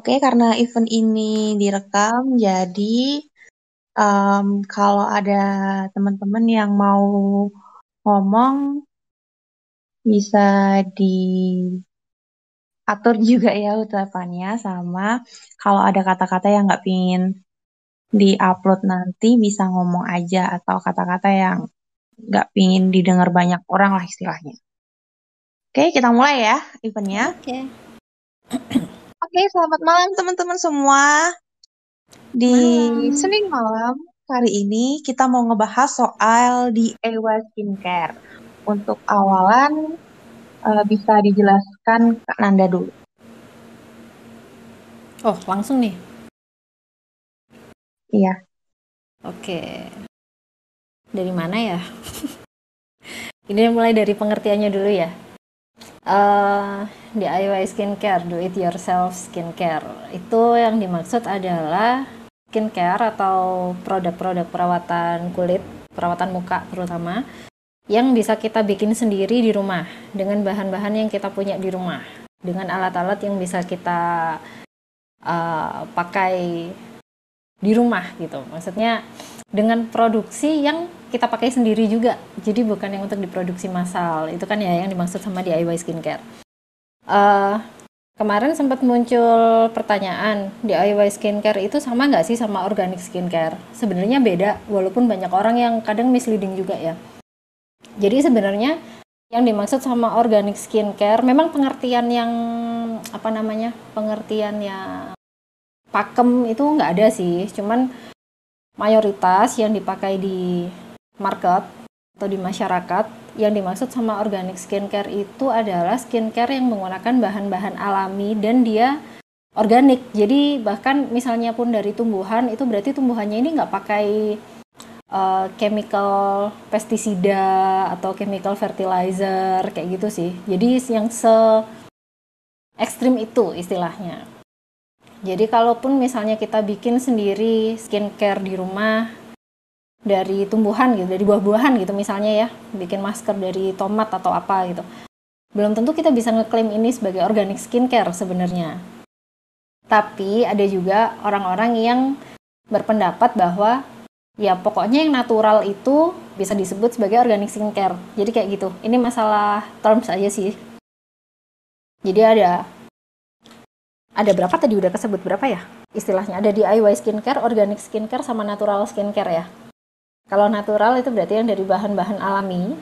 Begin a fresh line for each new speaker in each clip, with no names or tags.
Oke, karena event ini direkam, jadi um, kalau ada teman-teman yang mau ngomong, bisa diatur juga ya ucapannya, sama kalau ada kata-kata yang nggak pingin di-upload nanti, bisa ngomong aja, atau kata-kata yang nggak pingin didengar banyak orang lah istilahnya. Oke, kita mulai ya eventnya.
Oke.
Oke, selamat malam teman-teman semua. Di
Malam.
Senin malam hari ini kita mau ngebahas soal DIY skincare. Untuk awalan uh, bisa dijelaskan Kak Nanda dulu.
Oh, langsung nih.
Iya.
Oke. Dari mana ya? Ini mulai dari pengertiannya dulu ya. Uh, DIY skincare, do it yourself skincare. Itu yang dimaksud adalah skincare atau produk-produk perawatan kulit, perawatan muka terutama yang bisa kita bikin sendiri di rumah dengan bahan-bahan yang kita punya di rumah, dengan alat-alat yang bisa kita uh, pakai di rumah gitu. Maksudnya dengan produksi yang kita pakai sendiri juga. Jadi bukan yang untuk diproduksi massal. Itu kan ya yang dimaksud sama DIY skincare. Uh, kemarin sempat muncul pertanyaan DIY skincare itu sama nggak sih sama organic skincare? Sebenarnya beda, walaupun banyak orang yang kadang misleading juga ya. Jadi sebenarnya yang dimaksud sama organic skincare memang pengertian yang apa namanya pengertian yang pakem itu nggak ada sih cuman mayoritas yang dipakai di market atau di masyarakat yang dimaksud sama organic skincare itu adalah skincare yang menggunakan bahan-bahan alami dan dia organik. Jadi bahkan misalnya pun dari tumbuhan itu berarti tumbuhannya ini nggak pakai uh, chemical pestisida atau chemical fertilizer kayak gitu sih. Jadi yang se ekstrim itu istilahnya. Jadi kalaupun misalnya kita bikin sendiri skincare di rumah dari tumbuhan gitu, dari buah-buahan gitu misalnya ya, bikin masker dari tomat atau apa gitu. Belum tentu kita bisa ngeklaim ini sebagai organic skincare sebenarnya. Tapi ada juga orang-orang yang berpendapat bahwa ya pokoknya yang natural itu bisa disebut sebagai organic skincare. Jadi kayak gitu. Ini masalah terms aja sih. Jadi ada ada berapa tadi udah kesebut berapa ya istilahnya ada DIY skincare, organic skincare sama natural skincare ya. Kalau natural itu berarti yang dari bahan-bahan alami.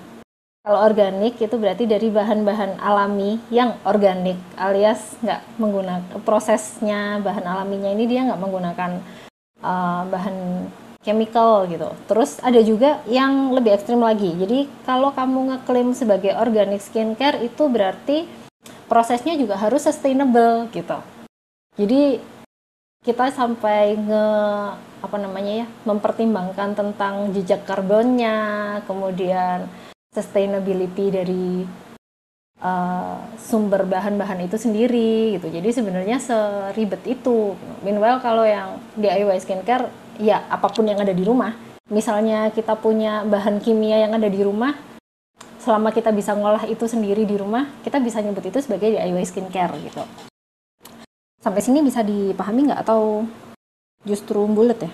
Kalau organik itu berarti dari bahan-bahan alami yang organik alias nggak menggunakan prosesnya bahan alaminya ini dia nggak menggunakan uh, bahan chemical gitu. Terus ada juga yang lebih ekstrim lagi. Jadi kalau kamu ngeklaim sebagai organic skincare itu berarti prosesnya juga harus sustainable gitu jadi kita sampai nge apa namanya ya mempertimbangkan tentang jejak karbonnya kemudian sustainability dari uh, sumber bahan-bahan itu sendiri gitu. Jadi sebenarnya seribet itu. Meanwhile kalau yang DIY skincare ya apa pun yang ada di rumah misalnya kita punya bahan kimia yang ada di rumah selama kita bisa ngolah itu sendiri di rumah kita bisa nyebut itu sebagai DIY skincare gitu Sampai sini bisa dipahami nggak atau justru bulat ya?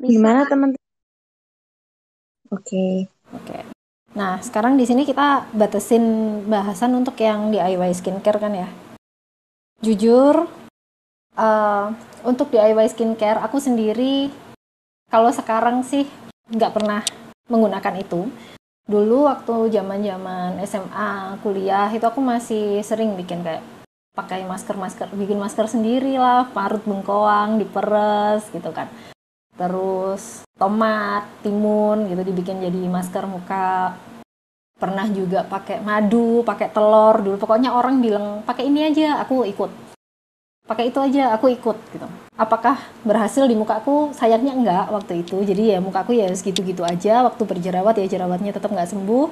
Gimana teman-teman? Oke.
Oke. Nah, sekarang di sini kita batasin bahasan untuk yang DIY skincare kan ya. Jujur, uh, untuk DIY skincare aku sendiri kalau sekarang sih nggak pernah menggunakan itu dulu waktu zaman zaman SMA kuliah itu aku masih sering bikin kayak pakai masker masker bikin masker sendiri lah parut bengkoang diperes gitu kan. Terus tomat timun gitu dibikin jadi masker muka. Pernah juga pakai madu pakai telur dulu. Pokoknya orang bilang pakai ini aja aku ikut pakai itu aja aku ikut gitu. Apakah berhasil di mukaku sayangnya enggak waktu itu. Jadi ya mukaku ya segitu-gitu aja. Waktu berjerawat ya jerawatnya tetap nggak sembuh.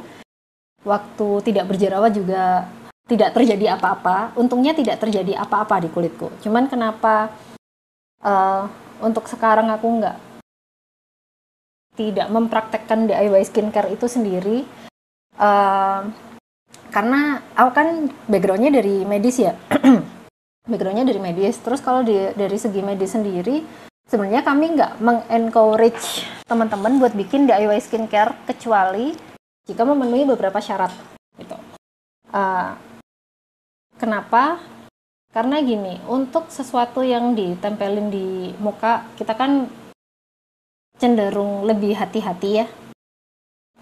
Waktu tidak berjerawat juga tidak terjadi apa-apa. Untungnya tidak terjadi apa-apa di kulitku. Cuman kenapa uh, untuk sekarang aku nggak tidak mempraktekkan DIY skincare itu sendiri uh, karena aku kan backgroundnya dari medis ya backgroundnya dari medis. Terus kalau di, dari segi medis sendiri sebenarnya kami nggak mengencourage teman-teman buat bikin DIY skincare kecuali jika memenuhi beberapa syarat gitu. Uh, kenapa? Karena gini untuk sesuatu yang ditempelin di muka kita kan cenderung lebih hati-hati ya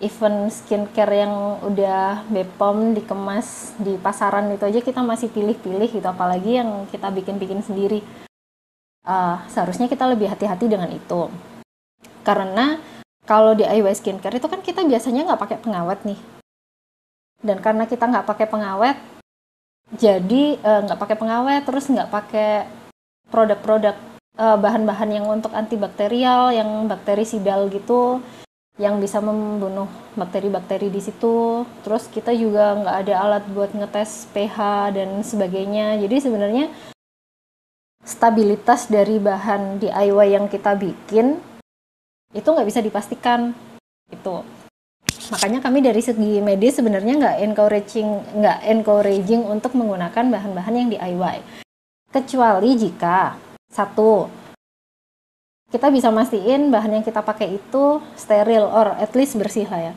even skincare yang udah Bepom dikemas di pasaran itu aja kita masih pilih-pilih gitu. Apalagi yang kita bikin-bikin sendiri. Uh, seharusnya kita lebih hati-hati dengan itu. Karena kalau di DIY skincare itu kan kita biasanya nggak pakai pengawet nih. Dan karena kita nggak pakai pengawet jadi uh, nggak pakai pengawet terus nggak pakai produk-produk uh, bahan-bahan yang untuk antibakterial yang bakteri sidal gitu yang bisa membunuh bakteri-bakteri di situ. Terus kita juga nggak ada alat buat ngetes pH dan sebagainya. Jadi sebenarnya stabilitas dari bahan DIY yang kita bikin itu nggak bisa dipastikan itu. Makanya kami dari segi medis sebenarnya nggak encouraging nggak encouraging untuk menggunakan bahan-bahan yang DIY. Kecuali jika satu kita bisa mastiin bahan yang kita pakai itu steril or at least bersih lah ya.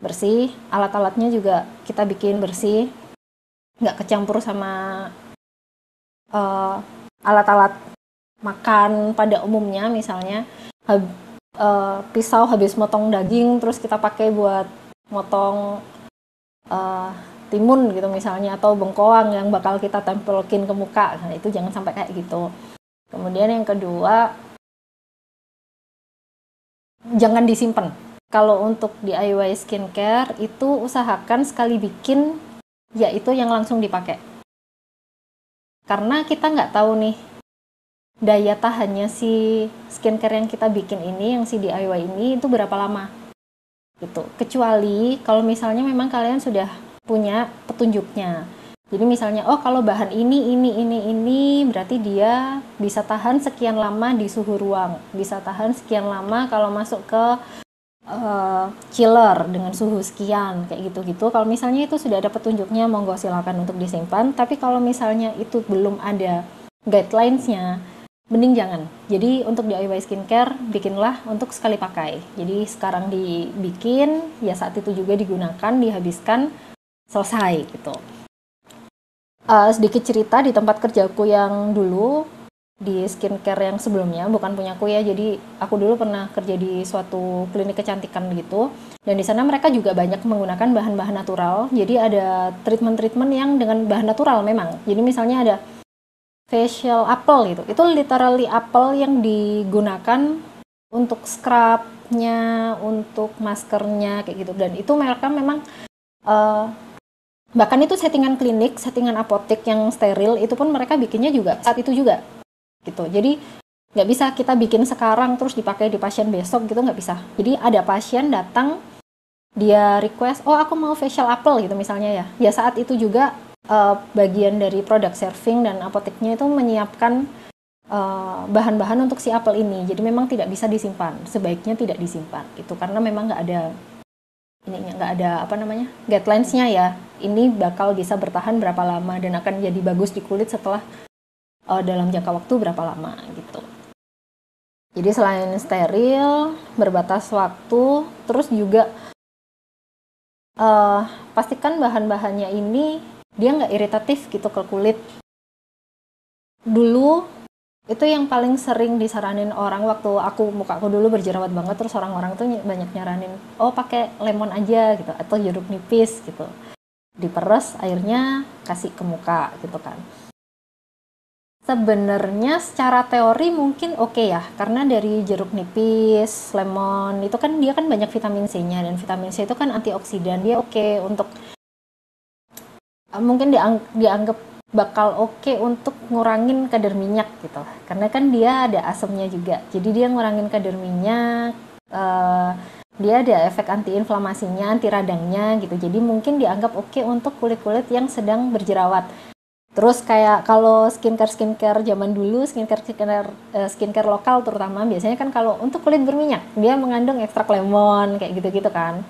Bersih alat-alatnya juga kita bikin bersih. Nggak kecampur sama uh, alat-alat makan pada umumnya misalnya. Hab, uh, pisau habis motong daging terus kita pakai buat motong uh, timun gitu misalnya atau bengkoang yang bakal kita tempelkin ke muka. Nah itu jangan sampai kayak gitu. Kemudian yang kedua jangan disimpan. Kalau untuk DIY skincare itu usahakan sekali bikin yaitu yang langsung dipakai. Karena kita nggak tahu nih daya tahannya si skincare yang kita bikin ini, yang si DIY ini itu berapa lama. Gitu. Kecuali kalau misalnya memang kalian sudah punya petunjuknya jadi misalnya, oh kalau bahan ini, ini, ini, ini, berarti dia bisa tahan sekian lama di suhu ruang, bisa tahan sekian lama kalau masuk ke uh, chiller dengan suhu sekian, kayak gitu-gitu. Kalau misalnya itu sudah ada petunjuknya, monggo silakan untuk disimpan. Tapi kalau misalnya itu belum ada guidelines-nya, mending jangan. Jadi untuk DIY skincare, bikinlah untuk sekali pakai. Jadi sekarang dibikin, ya saat itu juga digunakan, dihabiskan, selesai gitu uh, sedikit cerita di tempat kerjaku yang dulu di skincare yang sebelumnya bukan punya aku ya. Jadi aku dulu pernah kerja di suatu klinik kecantikan gitu. Dan di sana mereka juga banyak menggunakan bahan-bahan natural. Jadi ada treatment-treatment yang dengan bahan natural memang. Jadi misalnya ada facial apple gitu. Itu literally apple yang digunakan untuk scrubnya untuk maskernya kayak gitu. Dan itu mereka memang uh, bahkan itu settingan klinik settingan apotek yang steril itu pun mereka bikinnya juga saat itu juga gitu. Jadi nggak bisa kita bikin sekarang terus dipakai di pasien besok gitu nggak bisa. Jadi ada pasien datang dia request oh aku mau facial apple gitu misalnya ya. Ya saat itu juga uh, bagian dari produk serving dan apoteknya itu menyiapkan eh, bahan-bahan uh, untuk si apple ini. Jadi memang tidak bisa disimpan. Sebaiknya tidak disimpan itu karena memang nggak ada ini nggak ada apa namanya guidelinesnya ya ini bakal bisa bertahan berapa lama dan akan jadi bagus di kulit setelah uh, dalam jangka waktu berapa lama gitu. Jadi selain steril berbatas waktu terus juga uh, pastikan bahan-bahannya ini dia nggak iritatif gitu ke kulit. Dulu itu yang paling sering disaranin orang waktu aku muka aku dulu berjerawat banget terus orang-orang tuh banyak nyaranin oh pakai lemon aja gitu atau jeruk nipis gitu diperes airnya kasih ke muka gitu kan. Sebenarnya secara teori mungkin oke okay ya karena dari jeruk nipis lemon itu kan dia kan banyak vitamin C-nya dan vitamin C itu kan antioksidan dia oke okay untuk mungkin diang dianggap bakal oke okay untuk ngurangin kadar minyak gitu. Karena kan dia ada asamnya juga jadi dia ngurangin kadar minyak uh, dia ada efek antiinflamasinya anti radangnya gitu. Jadi mungkin dianggap oke okay untuk kulit-kulit yang sedang berjerawat. Terus kayak kalau skincare skincare zaman dulu skincare skincare uh, skincare lokal terutama biasanya kan kalau untuk kulit berminyak dia mengandung ekstrak lemon kayak gitu-gitu kan.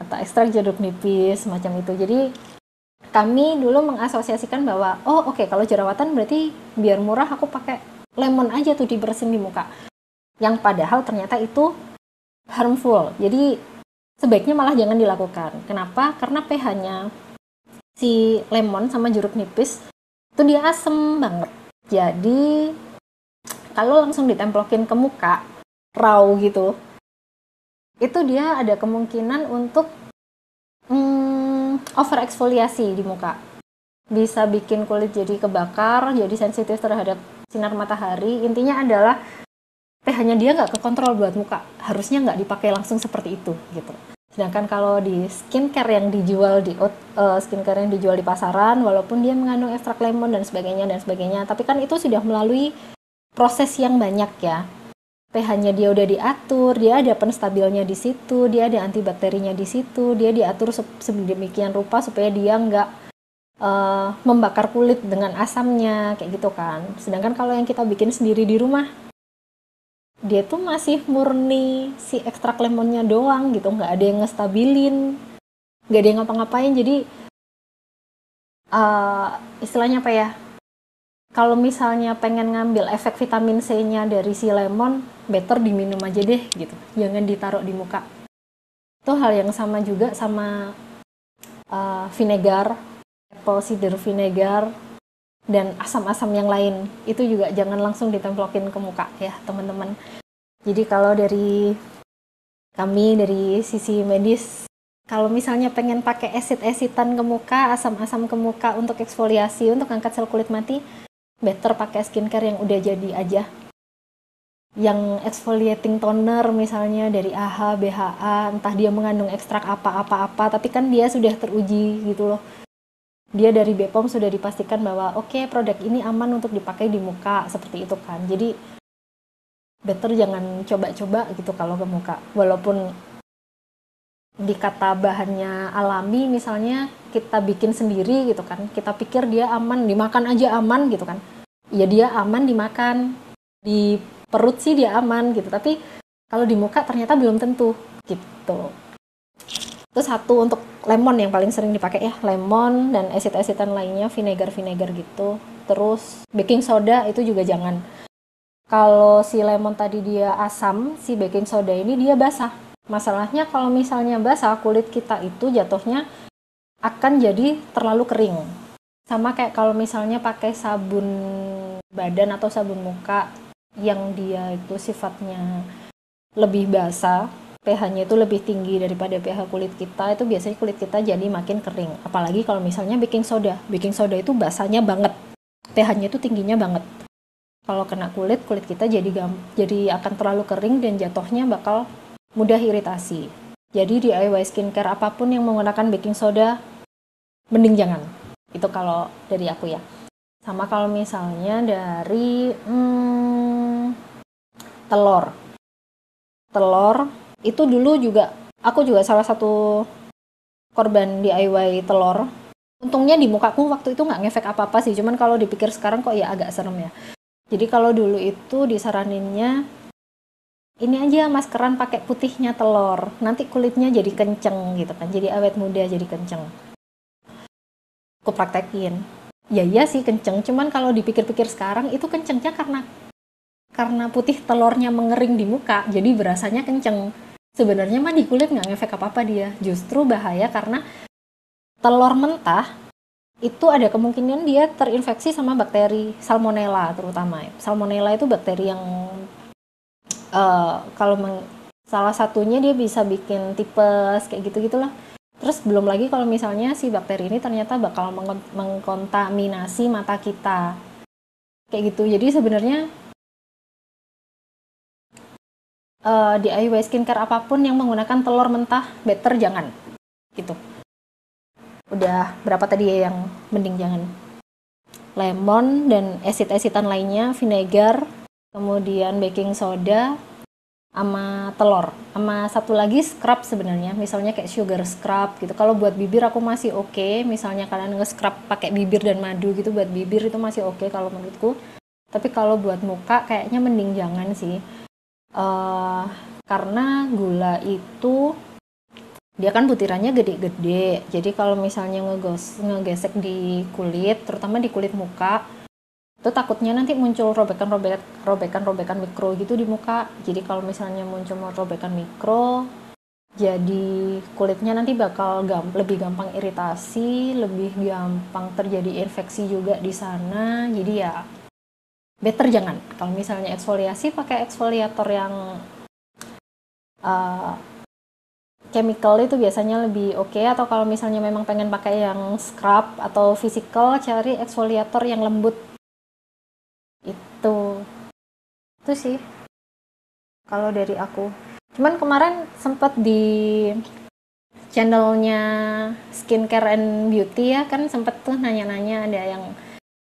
Atau ekstrak jeruk nipis semacam itu. Jadi kami dulu mengasosiasikan bahwa oh oke okay, kalau jerawatan berarti biar murah aku pakai lemon aja tuh dibersihin di muka. Yang padahal ternyata itu harmful. Jadi sebaiknya malah jangan dilakukan. Kenapa? Karena pH-nya si lemon sama jeruk nipis itu dia asem banget. Jadi kalau langsung ditemplokin ke muka raw gitu itu dia ada kemungkinan untuk hmm, over eksfoliasi di muka. Bisa bikin kulit jadi kebakar jadi sensitif terhadap sinar matahari. Intinya adalah pH-nya dia nggak kekontrol buat muka. Harusnya nggak dipakai langsung seperti itu gitu. Sedangkan kalau di skincare yang dijual di uh, skincare yang dijual di pasaran walaupun dia mengandung ekstrak lemon dan sebagainya dan sebagainya tapi kan itu sudah melalui proses yang banyak ya. pH-nya dia udah diatur, dia ada penstabilnya di situ, dia ada antibakterinya di situ, dia diatur sedemikian rupa supaya dia nggak uh, membakar kulit dengan asamnya kayak gitu kan. Sedangkan kalau yang kita bikin sendiri di rumah, dia tuh masih murni si ekstrak lemonnya doang gitu, nggak ada yang ngestabilin, nggak ada yang ngapa-ngapain. Jadi uh, istilahnya apa ya? kalau misalnya pengen ngambil efek vitamin C-nya dari si lemon, better diminum aja deh gitu. Jangan ditaruh di muka. Itu hal yang sama juga sama uh, vinegar, apple cider vinegar, dan asam-asam yang lain. Itu juga jangan langsung ditemplokin ke muka ya teman-teman. Jadi kalau dari kami dari sisi medis kalau misalnya pengen pakai asid-asidan ke muka, asam-asam ke muka untuk eksfoliasi, untuk angkat sel kulit mati, better pakai skincare yang udah jadi aja yang exfoliating toner misalnya dari AHA, BHA, entah dia mengandung ekstrak apa-apa-apa, tapi kan dia sudah teruji gitu loh. Dia dari BPOM sudah dipastikan bahwa oke okay, produk ini aman untuk dipakai di muka seperti itu kan. Jadi better jangan coba-coba gitu kalau ke muka. Walaupun dikata bahannya alami misalnya kita bikin sendiri gitu kan kita pikir dia aman dimakan aja aman gitu kan ya dia aman dimakan di perut sih dia aman gitu tapi kalau di muka ternyata belum tentu gitu terus satu untuk lemon yang paling sering dipakai ya lemon dan asid-asidan lainnya vinegar vinegar gitu. Terus baking soda itu juga jangan. Kalau si lemon tadi dia asam si baking soda ini dia basah. Masalahnya kalau misalnya basah, kulit kita itu jatuhnya akan jadi terlalu kering. Sama kayak kalau misalnya pakai sabun badan atau sabun muka yang dia itu sifatnya lebih basah, pH-nya itu lebih tinggi daripada pH kulit kita, itu biasanya kulit kita jadi makin kering. Apalagi kalau misalnya baking soda. Baking soda itu basahnya banget. pH-nya itu tingginya banget. Kalau kena kulit, kulit kita jadi jadi akan terlalu kering dan jatuhnya bakal mudah iritasi. Jadi DIY skincare apa pun yang menggunakan baking soda, mending jangan. Itu kalau dari aku ya. Sama kalau misalnya dari hmm, telur. Telur itu dulu juga aku juga salah satu korban DIY telur. Untungnya di mukaku waktu itu nggak ngefek apa-apa sih, cuman kalau dipikir sekarang kok ya agak serem ya. Jadi kalau dulu itu disaraninnya ini aja maskeran pakai putihnya telur nanti kulitnya jadi kenceng gitu kan. Jadi awet muda jadi kenceng. Aku praktekin. Ya iya sih kenceng. Cuman kalau dipikir-pikir sekarang itu kencengnya karena karena putih telurnya mengering di muka jadi berasanya kenceng sebenarnya mah di kulit nggak ngefek apa apa dia. Justru bahaya karena telur mentah itu ada kemungkinan dia terinfeksi sama bakteri salmonella terutama. Salmonella itu bakteri yang uh, kalau salah satunya dia bisa bikin tipes kayak gitu gitulah terus belum lagi kalau misalnya si bakteri ini ternyata bakal meng mengkontaminasi mata kita. Kayak gitu. Jadi sebenarnya uh, di DIY skincare apa pun yang menggunakan telur mentah better jangan. Gitu. Udah berapa tadi ya yang mending jangan? Lemon dan asid-asidan lainnya vinegar kemudian baking soda sama telur. Sama satu lagi scrub sebenarnya misalnya kayak sugar scrub gitu. Kalau buat bibir aku masih oke. Okay. misalnya kalian nge-scrub pakai bibir dan madu gitu buat bibir itu masih oke okay kalau menurutku. Tapi kalau buat muka kayaknya mending jangan sih uh, karena gula itu dia kan butirannya gede-gede. Jadi kalau misalnya ngegos ngegesek di kulit terutama di kulit muka itu takutnya nanti muncul robekan-robekan robekan-robekan mikro gitu di muka. Jadi kalau misalnya muncul robekan mikro jadi kulitnya nanti bakal gam lebih gampang iritasi lebih gampang terjadi infeksi juga di sana. Jadi ya better jangan. Kalau misalnya eksfoliasi pakai eksfoliator yang uh, chemical itu biasanya lebih oke. Okay, atau kalau misalnya memang pengen pakai yang scrub atau physical cari eksfoliator yang lembut. Itu. Itu sih. Kalau dari aku. Cuman kemarin sempat di channelnya skincare and beauty ya kan sempet tuh nanya-nanya ada yang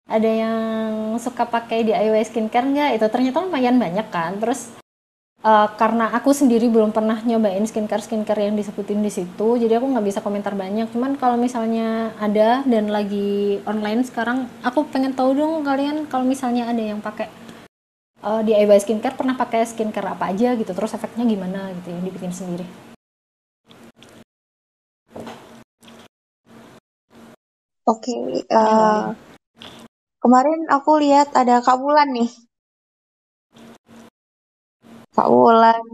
ada yang suka pakai DIY skincare nggak? Itu ternyata lumayan banyak kan. Terus uh, karena aku sendiri belum pernah nyobain skincare skincare yang disebutin di situ jadi aku nggak bisa komentar banyak. Cuman kalau misalnya ada dan lagi online sekarang aku pengen tahu dong kalian kalau misalnya ada yang pakai uh, di DIY skincare pernah pakai skincare apa aja gitu terus efeknya gimana gitu yang dibikin sendiri.
Oke, okay, uh, eh, kemarin aku lihat ada Kak Bulan nih Kak Wulan.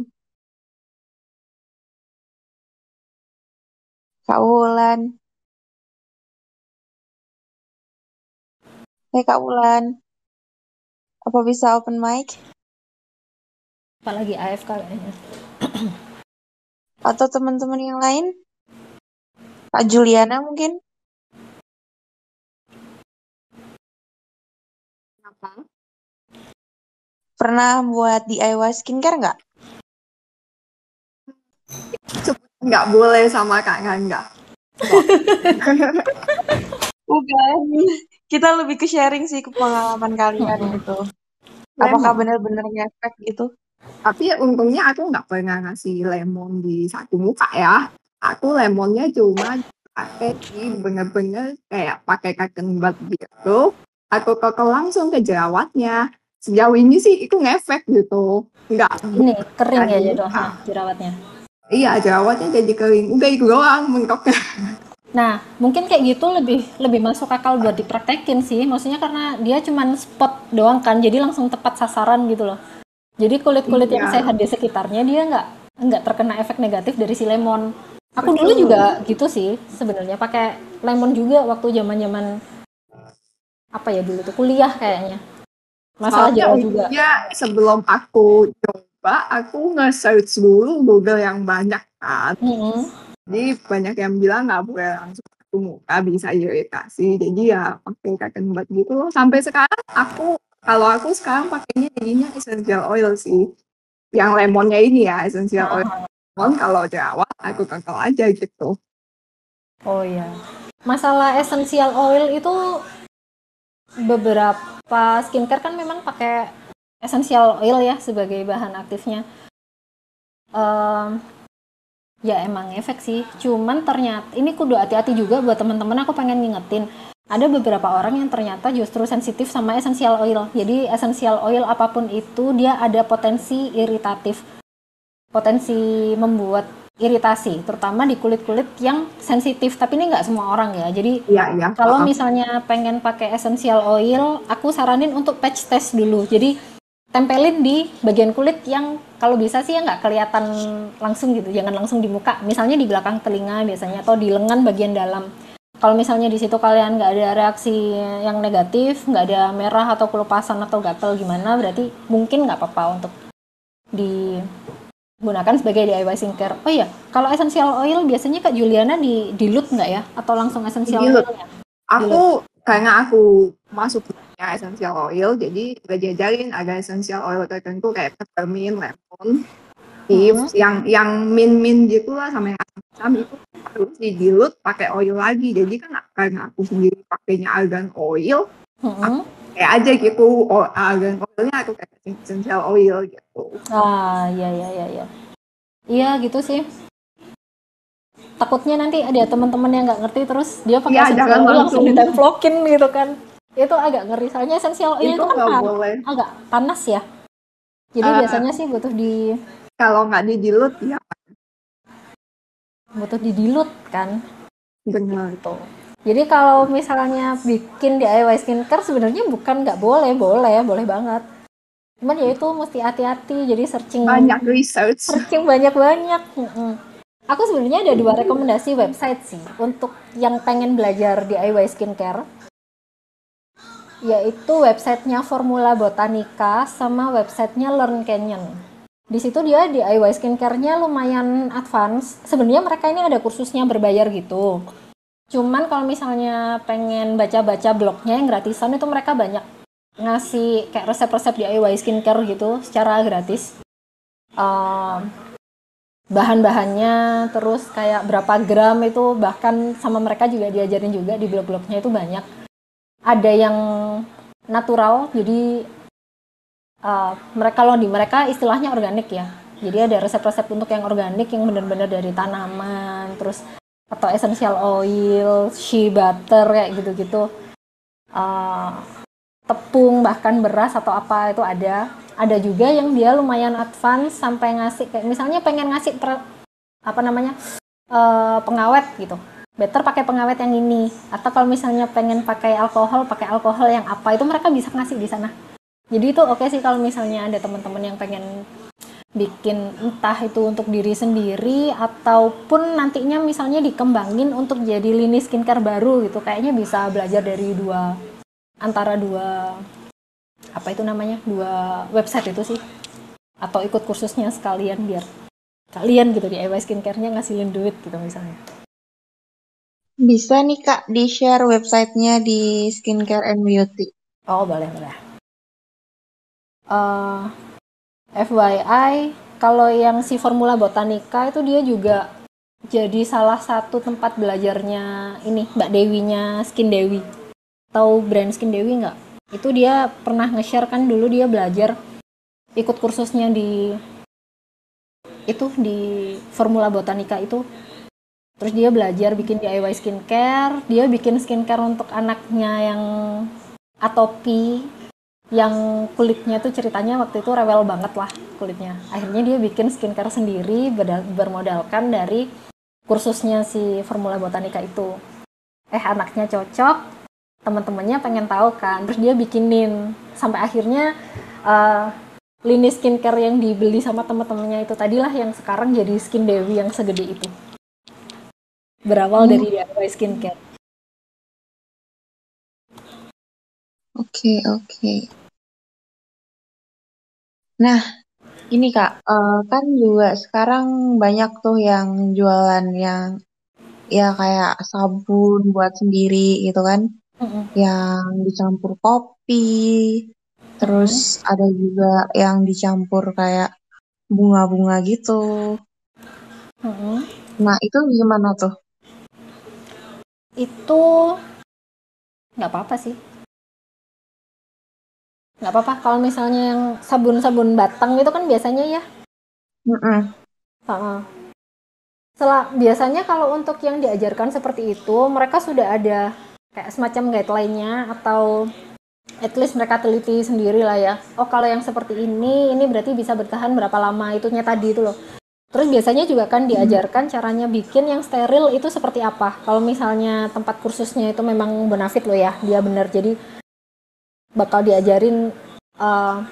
Kak Wulan. Hei Kak Wulan. Apa bisa open mic?
Apalagi AFK kayaknya.
Atau teman-teman yang lain? Kak Juliana mungkin? Apa? Pernah buat DIY skincare nggak?
Nggak boleh sama Kak Gangga.
Bukan. Kita lebih ke sharing sih ke pengalaman kalian gitu. Apakah benar-benar ngefek gitu?
Tapi untungnya aku nggak pernah ngasih lemon di satu muka ya. Aku lemonnya cuma pakai di bener-bener kayak pakai kaken bat gitu. Aku kokel langsung ke jerawatnya. Sejauh ini sih itu ngefek gitu. Nggak
ini kering ya jadi ah. jerawatnya?
Iya jerawatnya jadi kering. Udah itu doang mentoknya.
Nah mungkin kayak gitu lebih lebih masuk akal buat dipraktekin sih. Maksudnya karena dia cuman spot doang kan jadi langsung tepat sasaran gitu loh. Jadi kulit kulit iya. yang sehat di sekitarnya dia nggak nggak terkena efek negatif dari si lemon. Aku Betul. dulu juga gitu sih sebenarnya pakai lemon juga waktu zaman zaman apa ya dulu tuh kuliah kayaknya.
Masalah jauh juga. ya sebelum aku coba aku nge-search dulu Google yang banyak kan. Mm -hmm. jadi banyak yang bilang nggak boleh langsung ke muka bisa iritasi. Jadi ya pakai kaken bat gitu loh. Sampai sekarang aku kalau aku sekarang pakainya jadinya essential oil sih. Yang lemonnya ini ya essential oil. Ah. lemon kalau jerawat aku kekel aja gitu.
Oh iya. Masalah essential oil itu beberapa skincare kan memang pakai essential oil ya sebagai bahan aktifnya. Um, ya emang efek sih. Cuman ternyata ini kudu hati-hati juga buat teman-teman. Aku pengen ngingetin ada beberapa orang yang ternyata justru sensitif sama essential oil. Jadi essential oil apa pun itu dia ada potensi iritatif, potensi membuat iritasi, terutama di kulit-kulit yang sensitif. Tapi ini nggak semua orang ya. Jadi ya, ya. kalau misalnya pengen pakai essential oil, aku saranin untuk patch test dulu. Jadi tempelin di bagian kulit yang kalau bisa sih ya nggak kelihatan langsung gitu, jangan langsung di muka. Misalnya di belakang telinga biasanya atau di lengan bagian dalam. Kalau misalnya di situ kalian nggak ada reaksi yang negatif, nggak ada merah atau kelupasan atau gatel gimana, berarti mungkin nggak apa-apa untuk di gunakan sebagai DIY skincare. Oh iya, kalau essential oil biasanya Kak Juliana di dilut nggak ya? Atau langsung essential
oil? Aku karena aku masuk punya essential oil, jadi udah diajarin ada essential oil tertentu kayak peppermint, lemon, tips, uh-huh. yang yang min min gitu lah sama yang asam itu harus didilut pakai oil lagi. Jadi kan karena aku sendiri pakainya argan oil, uh-huh kayak aja gitu. Oh, argan oilnya aku kayak essential oil gitu.
Ah iya iya iya iya. Iya gitu sih. Takutnya nanti ada teman-teman yang nggak ngerti terus dia pakai ya, essential oil langsung ditemplokin gitu kan. Itu agak ngeri soalnya essential oil itu, itu kan boleh. agak panas ya. Jadi uh, biasanya sih butuh di
kalau nggak dijilut ya
butuh didilut kan.
Benar.
Gitu jadi kalau misalnya bikin DIY skincare sebenarnya bukan nggak boleh boleh boleh banget cuman ya itu mesti hati-hati jadi searching
banyak research
searching banyak-banyak aku sebenarnya ada dua rekomendasi website sih untuk yang pengen belajar DIY skincare yaitu websitenya Formula Botanica sama websitenya Learn Canyon. Di situ dia DIY skincare-nya lumayan advance. Sebenarnya mereka ini ada kursusnya berbayar gitu. Cuman kalau misalnya pengen baca-baca blognya yang gratisan itu mereka banyak ngasih kayak resep-resep DIY skincare gitu secara gratis. Uh, bahan-bahannya terus kayak berapa gram itu bahkan sama mereka juga diajarin juga di blog-blognya itu banyak ada yang natural jadi uh, mereka loh di mereka istilahnya organik ya jadi ada resep-resep untuk yang organik yang benar-benar dari tanaman terus atau essential oil shea butter kayak gitu-gitu. Uh, tepung bahkan beras atau apa itu ada. Ada juga yang dia lumayan advance sampai ngasih kayak misalnya pengen ngasih per, apa namanya uh, pengawet gitu. Better pakai pengawet yang ini. Atau kalau misalnya pengen pakai alkohol pakai alkohol yang apa itu mereka bisa ngasih di sana. Jadi itu oke okay sih kalau misalnya ada teman-teman yang pengen bikin entah itu untuk diri sendiri ataupun nantinya misalnya dikembangin untuk jadi lini skincare baru gitu kayaknya bisa belajar dari dua antara dua apa itu namanya dua website itu sih atau ikut kursusnya sekalian biar kalian gitu di DIY skincare-nya ngasilin duit gitu misalnya
bisa nih Kak di-share websitenya di Skincare and Beauty.
Oh boleh boleh. Uh, FYI, kalau yang si Formula Botanica itu dia juga jadi salah satu tempat belajarnya ini Mbak Dewinya Skin Dewi. Tahu brand Skin Dewi nggak? Itu dia pernah nge-share kan dulu dia belajar ikut kursusnya di itu di Formula Botanica itu terus dia belajar bikin DIY skincare dia bikin skincare untuk anaknya yang atopi yang kulitnya tuh ceritanya waktu itu rewel banget lah kulitnya akhirnya dia bikin skincare sendiri bermodalkan dari kursusnya si Formula Botanica itu eh anaknya cocok teman-temannya pengen tahu kan terus dia bikinin sampai akhirnya uh, lini skincare yang dibeli sama teman-temannya itu tadilah yang sekarang jadi skin Dewi yang segede itu berawal dari hmm. DIY skincare.
Oke, oke. Nah, ini Kak, uh, kan juga sekarang banyak tuh yang jualan yang ya kayak sabun buat sendiri gitu kan, yang dicampur kopi, terus mm-hmm. ada juga yang dicampur kayak bunga-bunga gitu. Mm-hmm. Nah, itu gimana tuh?
itu nggak apa-apa sih nggak apa-apa kalau misalnya yang sabun-sabun batang itu kan biasanya ya mm -mm. Uh Setelah, biasanya kalau untuk yang diajarkan seperti itu mereka sudah ada kayak semacam guideline-nya atau at least mereka teliti sendiri lah ya oh kalau yang seperti ini ini berarti bisa bertahan berapa lama itunya tadi itu loh Terus biasanya juga kan diajarkan caranya bikin yang steril itu seperti apa. Kalau misalnya tempat kursusnya itu memang benefit loh ya, dia benar. Jadi bakal diajarin uh,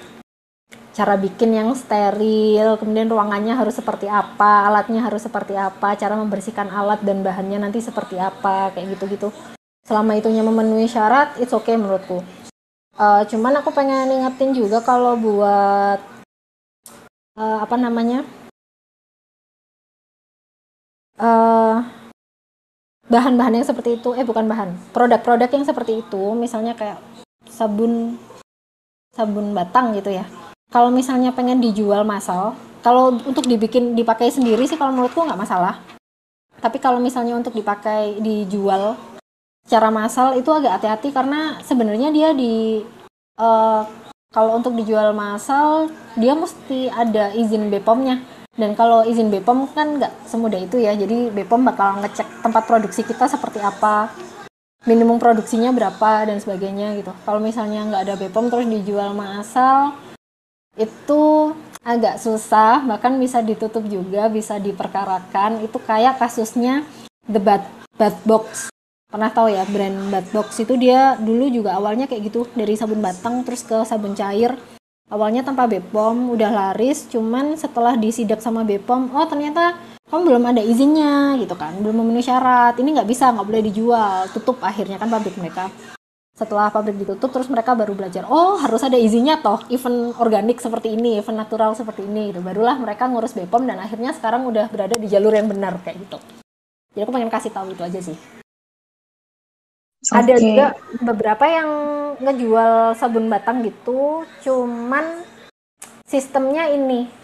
cara bikin yang steril, kemudian ruangannya harus seperti apa, alatnya harus seperti apa, cara membersihkan alat dan bahannya nanti seperti apa, kayak gitu-gitu. Selama itunya memenuhi syarat, it's okay menurutku. Uh, cuman aku pengen ingetin juga kalau buat uh, apa namanya eh, bahan-bahan yang seperti itu eh bukan bahan produk-produk yang seperti itu misalnya kayak sabun sabun batang gitu ya. Kalau misalnya pengen dijual massal kalau untuk dibikin dipakai sendiri sih kalau menurutku nggak masalah. Tapi kalau misalnya untuk dipakai dijual secara massal itu agak hati-hati karena sebenarnya dia di uh, kalau untuk dijual massal dia mesti ada izin BPOM-nya dan kalau izin BPOM kan nggak semudah itu ya. Jadi BPOM bakal ngecek tempat produksi kita seperti apa, minimum produksinya berapa dan sebagainya gitu. Kalau misalnya nggak ada BPOM terus dijual massal, itu agak susah. Bahkan bisa ditutup juga bisa diperkarakan. Itu kayak kasusnya the bad bad box. Pernah tahu ya brand bad box? Itu dia dulu juga awalnya kayak gitu dari sabun batang terus ke sabun cair awalnya tanpa Bepom udah laris cuman setelah disidak sama Bepom oh ternyata kamu belum ada izinnya gitu kan. Belum memenuhi syarat. Ini nggak bisa nggak boleh dijual. Tutup akhirnya kan pabrik mereka. Setelah pabrik ditutup terus mereka baru belajar oh harus ada izinnya toh. Event organik seperti ini event natural seperti ini gitu. Barulah mereka ngurus Bepom dan akhirnya sekarang udah berada di jalur yang benar kayak gitu. Jadi aku pengen kasih tahu itu aja sih okay. ada juga beberapa yang ngejual sabun batang gitu cuman sistemnya ini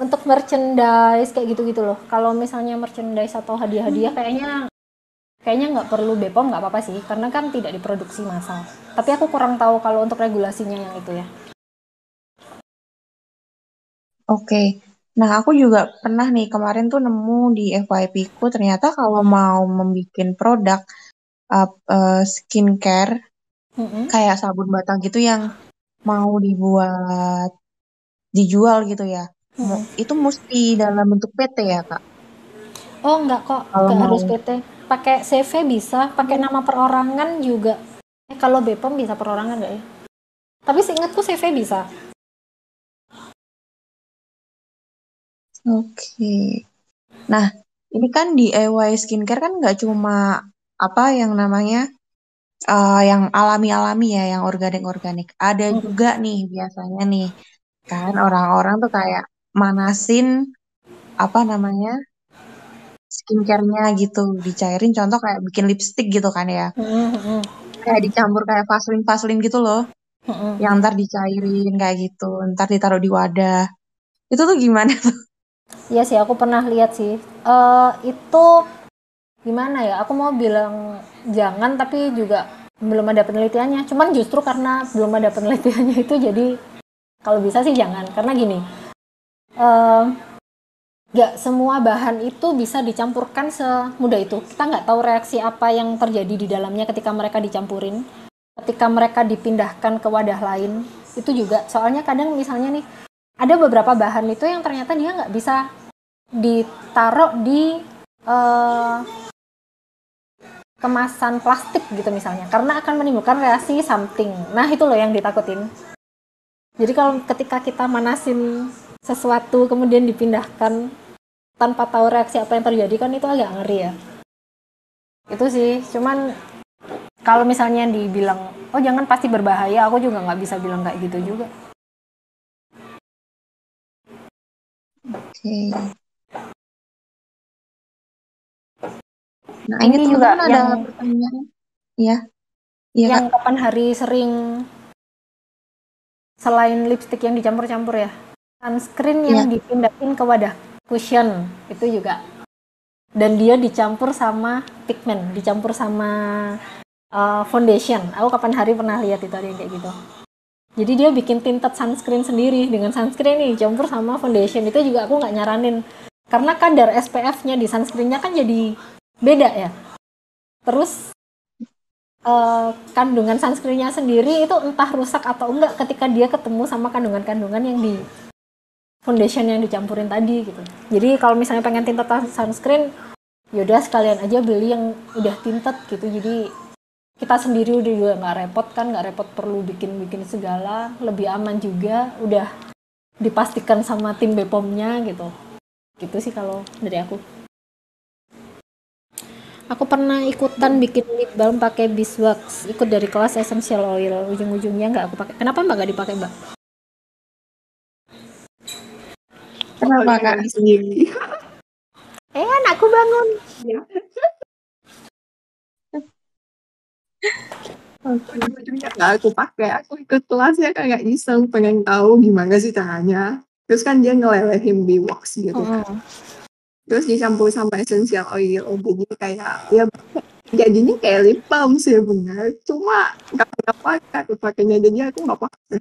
untuk merchandise kayak gitu-gitu loh. Kalau misalnya merchandise atau hadiah-hadiah kayaknya kayaknya nggak perlu Bepom nggak apa-apa sih karena kan tidak diproduksi massal. Tapi aku kurang tahu kalau untuk regulasinya yang itu ya.
Oke. Nah aku juga pernah nih kemarin tuh nemu di FYP ku ternyata kalau mau membuat produk uh, uh, skincare mm-hmm. kayak sabun batang gitu yang mau dibuat dijual gitu ya. Mm-hmm. itu mesti dalam bentuk PT ya kak?
Oh enggak kok. Kalau harus PT pakai CV bisa pakai nama perorangan juga. Eh kalau Bepom bisa perorangan nggak ya? Tapi seingatku CV bisa.
Oke. Nah ini kan di EY skincare kan nggak cuma apa yang namanya uh, yang alami-alami ya yang organik-organik. Ada hmm. juga nih biasanya nih kan orang-orang tuh kayak manasin apa namanya skincare-nya gitu. Dicairin contoh kayak bikin lipstick gitu kan ya. Mm-hmm. kayak dicampur kayak vaselin vaselin gitu loh. Yang ntar dicairin kayak gitu ntar ditaruh di wadah. Itu tuh gimana tuh?
Iya sih aku pernah lihat sih. Uh, itu gimana ya aku mau bilang jangan tapi juga belum ada penelitiannya cuman justru karena belum ada penelitiannya itu jadi kalau bisa sih jangan karena gini uh, nggak semua bahan itu bisa dicampurkan semudah itu. Kita nggak tahu reaksi apa yang terjadi di dalamnya ketika mereka dicampurin, ketika mereka dipindahkan ke wadah lain. Itu juga, soalnya kadang misalnya nih, ada beberapa bahan itu yang ternyata dia nggak bisa ditaruh di uh, kemasan plastik gitu misalnya, karena akan menimbulkan reaksi something. Nah itu loh yang ditakutin. Jadi kalau ketika kita manasin sesuatu kemudian dipindahkan tanpa tahu reaksi apa yang terjadi kan itu agak ngeri ya itu sih cuman kalau misalnya dibilang oh jangan pasti berbahaya aku juga nggak bisa bilang kayak gitu juga
oke okay. Nah ini, ini juga ada yang, pertanyaan. Ya
ya yang Kak. kapan hari sering selain lipstick yang dicampur-campur ya? Sunscreen yang ya. dipindahin ke wadah cushion itu juga. Dan dia dicampur sama pigment dicampur sama uh, foundation. Aku kapan hari pernah lihat itu ada yang kayak gitu. Jadi dia bikin tinted sunscreen sendiri. Dengan sunscreen ini campur sama foundation. Itu juga aku nggak nyaranin. Karena kadar SPF-nya di sunscreennya kan jadi beda ya terus uh, kandungan sunscreennya sendiri itu entah rusak atau enggak ketika dia ketemu sama kandungan-kandungan yang di foundation yang dicampurin tadi gitu. Jadi kalau misalnya pengen tinted sunscreen, yaudah sekalian aja beli yang udah tinted gitu. Jadi kita sendiri udah juga nggak repot kan, nggak repot perlu bikin-bikin segala, lebih aman juga. Udah dipastikan sama tim Bepomnya gitu. Gitu sih kalau dari aku. Aku pernah ikutan bikin lip balm pakai beeswax, ikut dari kelas essential oil. Ujung-ujungnya nggak aku pakai. Kenapa mbak nggak dipakai mbak?
Kenapa kak? Sendiri.
Eh anakku bangun. Ya.
Nggak aku pakai, aku ikut kelasnya kayak iseng pengen tahu gimana sih caranya. Terus kan dia ngelelehin wax gitu kan. Terus dicampur sama essential oil, jadi kayak ya jadinya kayak lip balm sih benar. Cuma nggak pakai, aku pakainya jadi aku nggak pakai.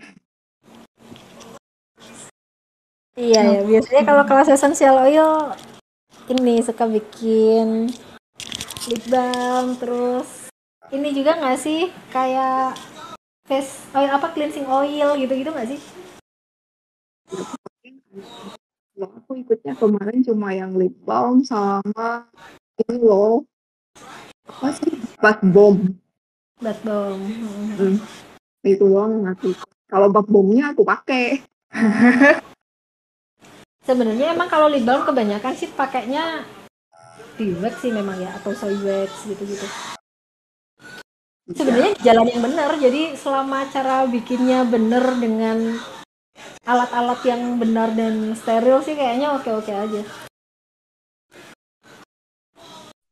Iya ya, biasanya kalau kelas essential oil ini suka bikin lip balm terus ini juga nggak sih kayak face oil apa cleansing oil gitu-gitu nggak sih?
Kalau aku ikutnya kemarin cuma yang lip balm sama ini loh. Apa sih? Bath bomb
bath bomb
hmm. itu doang aku kalau bath bombnya aku pakai.
Sebenarnya emang kalau lip balm kebanyakan sih pakainya di wax sih memang ya atau soy wax gitu-gitu sebenarnya jalan yang benar jadi selama cara bikinnya benar dengan alat-alat yang benar dan steril sih kayaknya oke-oke aja.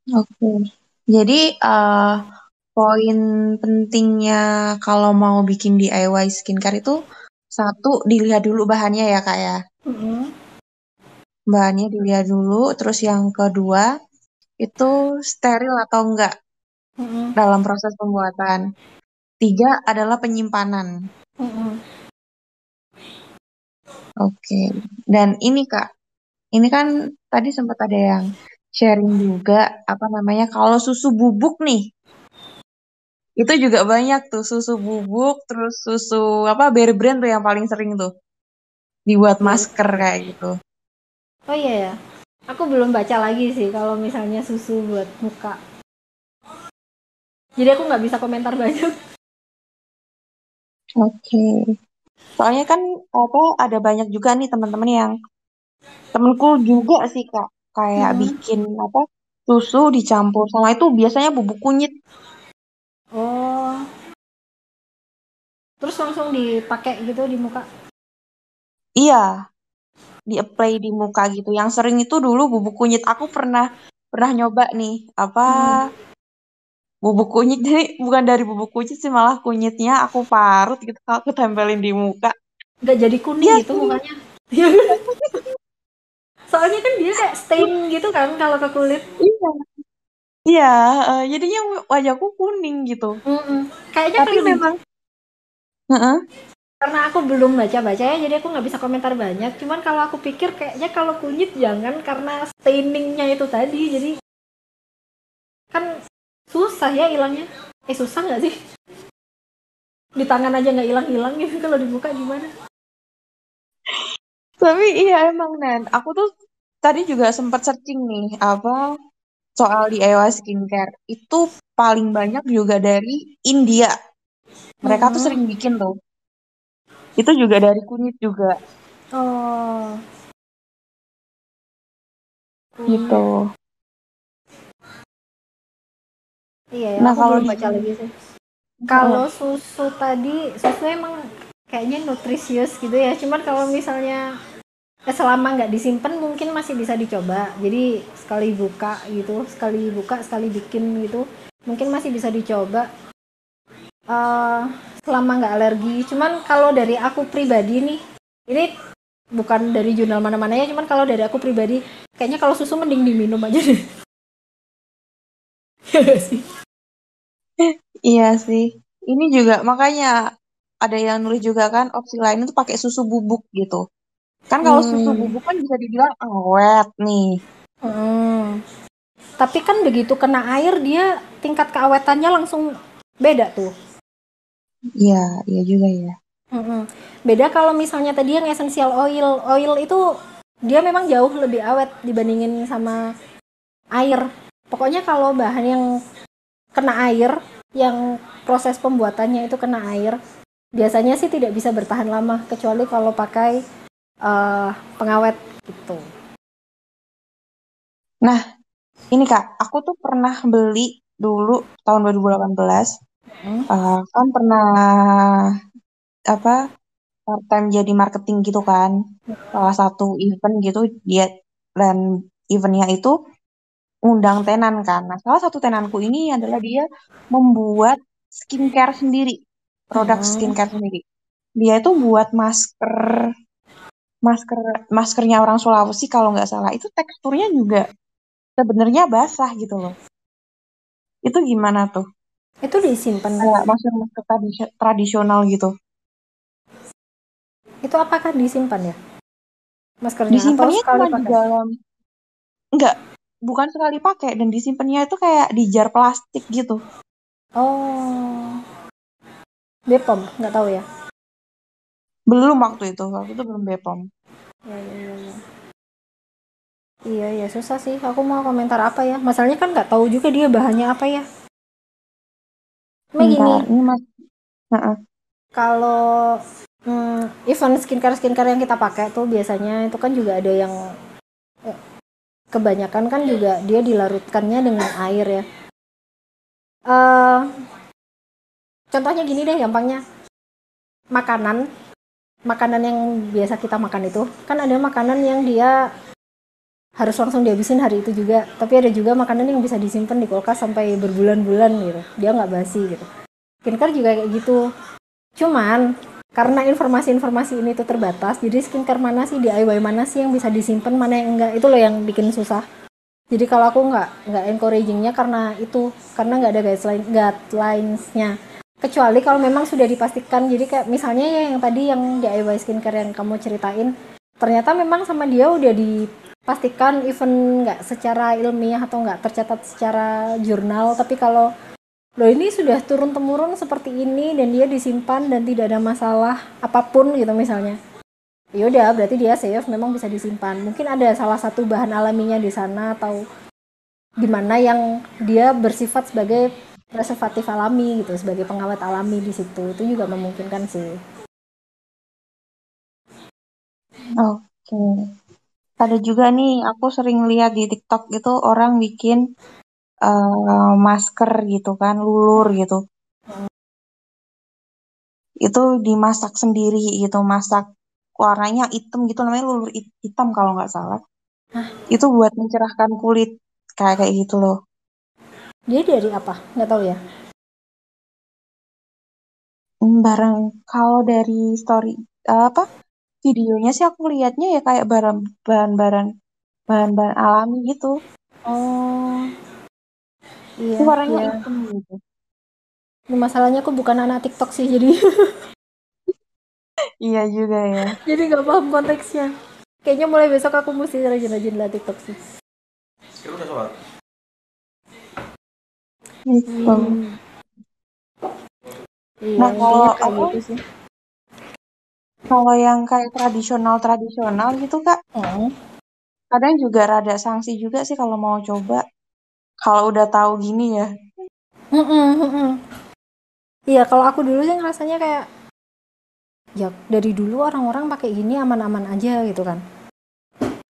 Oke. Jadi uh, poin pentingnya kalau mau bikin DIY skincare itu satu dilihat dulu bahannya ya kak ya. Mm-hmm. Bahannya dilihat dulu. Terus yang kedua itu steril atau enggak mm-hmm. dalam proses pembuatan. Tiga adalah penyimpanan. Mm-hmm. Oke. Dan ini Kak, ini kan tadi sempat ada yang sharing juga apa namanya kalau susu bubuk nih. Itu juga banyak tuh susu bubuk terus susu apa Berry Brand tuh yang paling sering tuh dibuat masker kayak gitu.
Oh iya ya. Aku belum baca lagi sih kalau misalnya susu buat muka. Jadi aku nggak bisa komentar banyak.
Oke. Okay. Soalnya kan apa ada banyak juga nih teman-teman yang temenku juga sih kak kayak hmm. bikin apa susu dicampur sama itu biasanya bubuk kunyit.
Oh. Terus langsung dipakai gitu di muka?
Iya. Di apply di muka gitu. Yang sering itu dulu bubuk kunyit. Aku pernah pernah nyoba nih apa hmm bubuk kunyit jadi bukan dari bubuk kunyit sih malah kunyitnya aku parut gitu aku tempelin di muka.
Nggak jadi kuning ya, gitu mukanya. Soalnya kan dia kayak stain gitu kan kalau ke kulit.
Iya. Iya uh, jadinya wajahku kuning gitu. Mm -mm.
kayaknya tapi memang uh -uh. karena aku belum baca baca ya jadi aku nggak bisa komentar banyak. Cuman kalau aku pikir kayaknya kalau kunyit jangan karena stainingnya itu tadi jadi kan susah ya hilangnya eh susah nggak sih? Di tangan aja nggak hilang-hilang gitu kalau dibuka gimana?
Tapi iya emang Nen. Aku tuh tadi juga sempat searching nih apa soal di DIY skincare. Itu paling banyak juga dari India. Mereka hmm. tuh sering bikin tuh. Itu juga dari kunyit juga.
Oh.
Gitu
Iya, ya, nah, aku kalau belum baca lagi sih. Kalau susu tadi, susu emang kayaknya nutrisius gitu ya. Cuman kalau misalnya eh, selama nggak disimpan mungkin masih bisa dicoba. Jadi sekali buka gitu, sekali buka, sekali bikin gitu, mungkin masih bisa dicoba. Uh, selama nggak alergi. Cuman kalau dari aku pribadi nih, ini bukan dari jurnal mana-mana ya. Cuman kalau dari aku pribadi, kayaknya kalau susu mending diminum aja deh.
Iya sih. Iya sih. Ini juga makanya ada yang nulis juga kan opsi lain itu pakai susu bubuk gitu. Kan kalau hmm. susu bubuk kan bisa dibilang awet nih.
Hmm. Tapi kan begitu kena air dia tingkat keawetannya langsung beda tuh.
Iya, iya juga ya.
Hmm. Beda kalau misalnya tadi yang essential oil, oil itu dia memang jauh lebih awet dibandingin sama air. Pokoknya kalau bahan yang kena air, yang proses pembuatannya itu kena air, biasanya sih tidak bisa bertahan lama kecuali kalau pakai uh, pengawet gitu.
Nah, ini Kak, aku tuh pernah beli dulu tahun 2018. Hmm. Uh, kan pernah apa part time jadi marketing gitu kan salah satu event gitu dia dan eventnya itu undang tenan kan. Nah, salah satu tenanku ini adalah dia membuat skincare sendiri, produk hmm. skincare sendiri. Dia itu buat masker, masker, maskernya orang Sulawesi kalau nggak salah. Itu teksturnya juga sebenarnya basah gitu loh. Itu gimana tuh?
Itu disimpan.
Kayak masker masker tradisional gitu.
Itu apakah disimpan ya? Maskernya
Disimpannya cuma di dalam enggak bukan sekali pakai dan disimpannya itu kayak di jar plastik gitu.
Oh. Bepom, nggak tahu ya.
Belum waktu itu, waktu itu belum Bepom.
ya, ya, ya, ya. iya ya susah sih aku mau komentar apa ya masalahnya kan nggak tahu juga dia bahannya apa ya
Bentar, gini ini mas -uh.
kalau hmm, even skincare skincare yang kita pakai tuh biasanya itu kan juga ada yang kebanyakan kan juga dia dilarutkannya dengan air ya. Uh, contohnya gini deh gampangnya. Makanan. Makanan yang biasa kita makan itu kan ada makanan yang dia harus langsung dihabisin hari itu juga. Tapi ada juga makanan yang bisa disimpan di kulkas sampai berbulan-bulan gitu. Dia nggak basi gitu. Skincare juga kayak gitu. Cuman karena informasi-informasi ini tuh terbatas jadi skincare mana sih DIY mana sih yang bisa disimpan mana yang enggak? Itu loh yang bikin susah. Jadi kalau aku nggak nggak encouragingnya karena itu karena nggak ada guideline guidelinesnya. Kecuali kalau memang sudah dipastikan jadi kayak misalnya ya yang tadi yang DIY skincare yang kamu ceritain ternyata memang sama dia udah di pastikan even nggak secara ilmiah atau nggak tercatat secara jurnal tapi kalau lo ini sudah turun temurun seperti ini dan dia disimpan dan tidak ada masalah apa pun gitu misalnya. Ya udah berarti dia safe memang bisa disimpan. Mungkin ada salah satu bahan alaminya di sana atau di mana yang dia bersifat sebagai preservatif alami gitu sebagai pengawet alami di situ. Itu juga memungkinkan sih.
Oke. Okay ada juga nih aku sering lihat di TikTok itu orang bikin uh, masker gitu kan, lulur gitu. Itu dimasak sendiri gitu, masak warnanya hitam gitu namanya lulur hitam kalau nggak salah. Hah? Itu buat mencerahkan kulit kayak kayak gitu loh.
Dia dari apa? Nggak tahu ya.
Hmm, barang kalau dari story uh, apa videonya sih aku lihatnya ya kayak barang bahan-bahan bahan-bahan alami gitu.
Oh.
Iya. Itu warnanya iya. hitam gitu.
Ini masalahnya aku bukan anak TikTok sih jadi.
iya juga ya.
jadi nggak paham konteksnya. Kayaknya mulai besok aku mesti rajin-rajin lah TikTok sih. Sekarang udah sholat?
Hmm. Iya, nah kalau aku gitu sih. Kalau yang kayak tradisional-tradisional gitu, Kak, hmm. kadang juga rada sanksi juga sih kalau mau coba. Kalau udah tahu gini ya.
Iya, kalau aku dulu sih ngerasanya kayak ya dari dulu orang-orang pakai gini aman-aman aja gitu kan.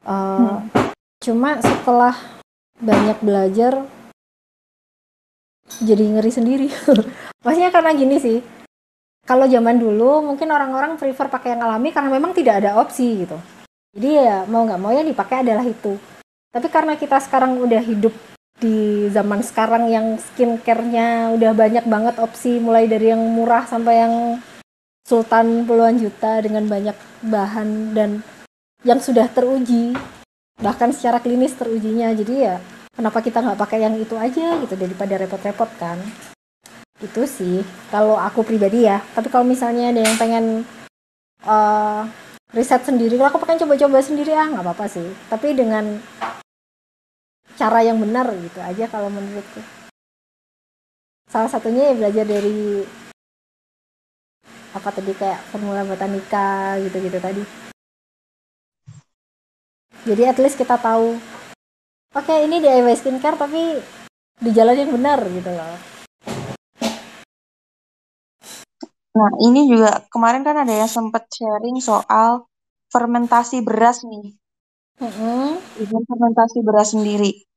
Uh, hmm. Cuma setelah banyak belajar jadi ngeri sendiri. Maksudnya karena gini sih, kalau zaman dulu mungkin orang-orang prefer pakai yang alami karena memang tidak ada opsi gitu jadi ya mau nggak mau ya dipakai adalah itu tapi karena kita sekarang udah hidup di zaman sekarang yang skincare-nya udah banyak banget opsi mulai dari yang murah sampai yang sultan puluhan juta dengan banyak bahan dan yang sudah teruji bahkan secara klinis terujinya. Jadi ya kenapa kita nggak pakai yang itu aja gitu daripada repot-repot kan? Itu sih kalau aku pribadi ya. Tapi kalau misalnya ada yang pengen uh, riset sendiri kalau aku pengen coba-coba sendiri ah nggak apa-apa sih. Tapi dengan cara yang benar gitu aja kalau menurutku salah satunya ya belajar dari apa tadi kayak formula botanika gitu-gitu tadi jadi at least kita tahu oke okay, ini DIY skincare tapi di jalan yang benar gitu loh
Nah, ini juga kemarin kan ada yang sempat sharing soal fermentasi beras nih. Mm-hmm. fermentasi beras sendiri.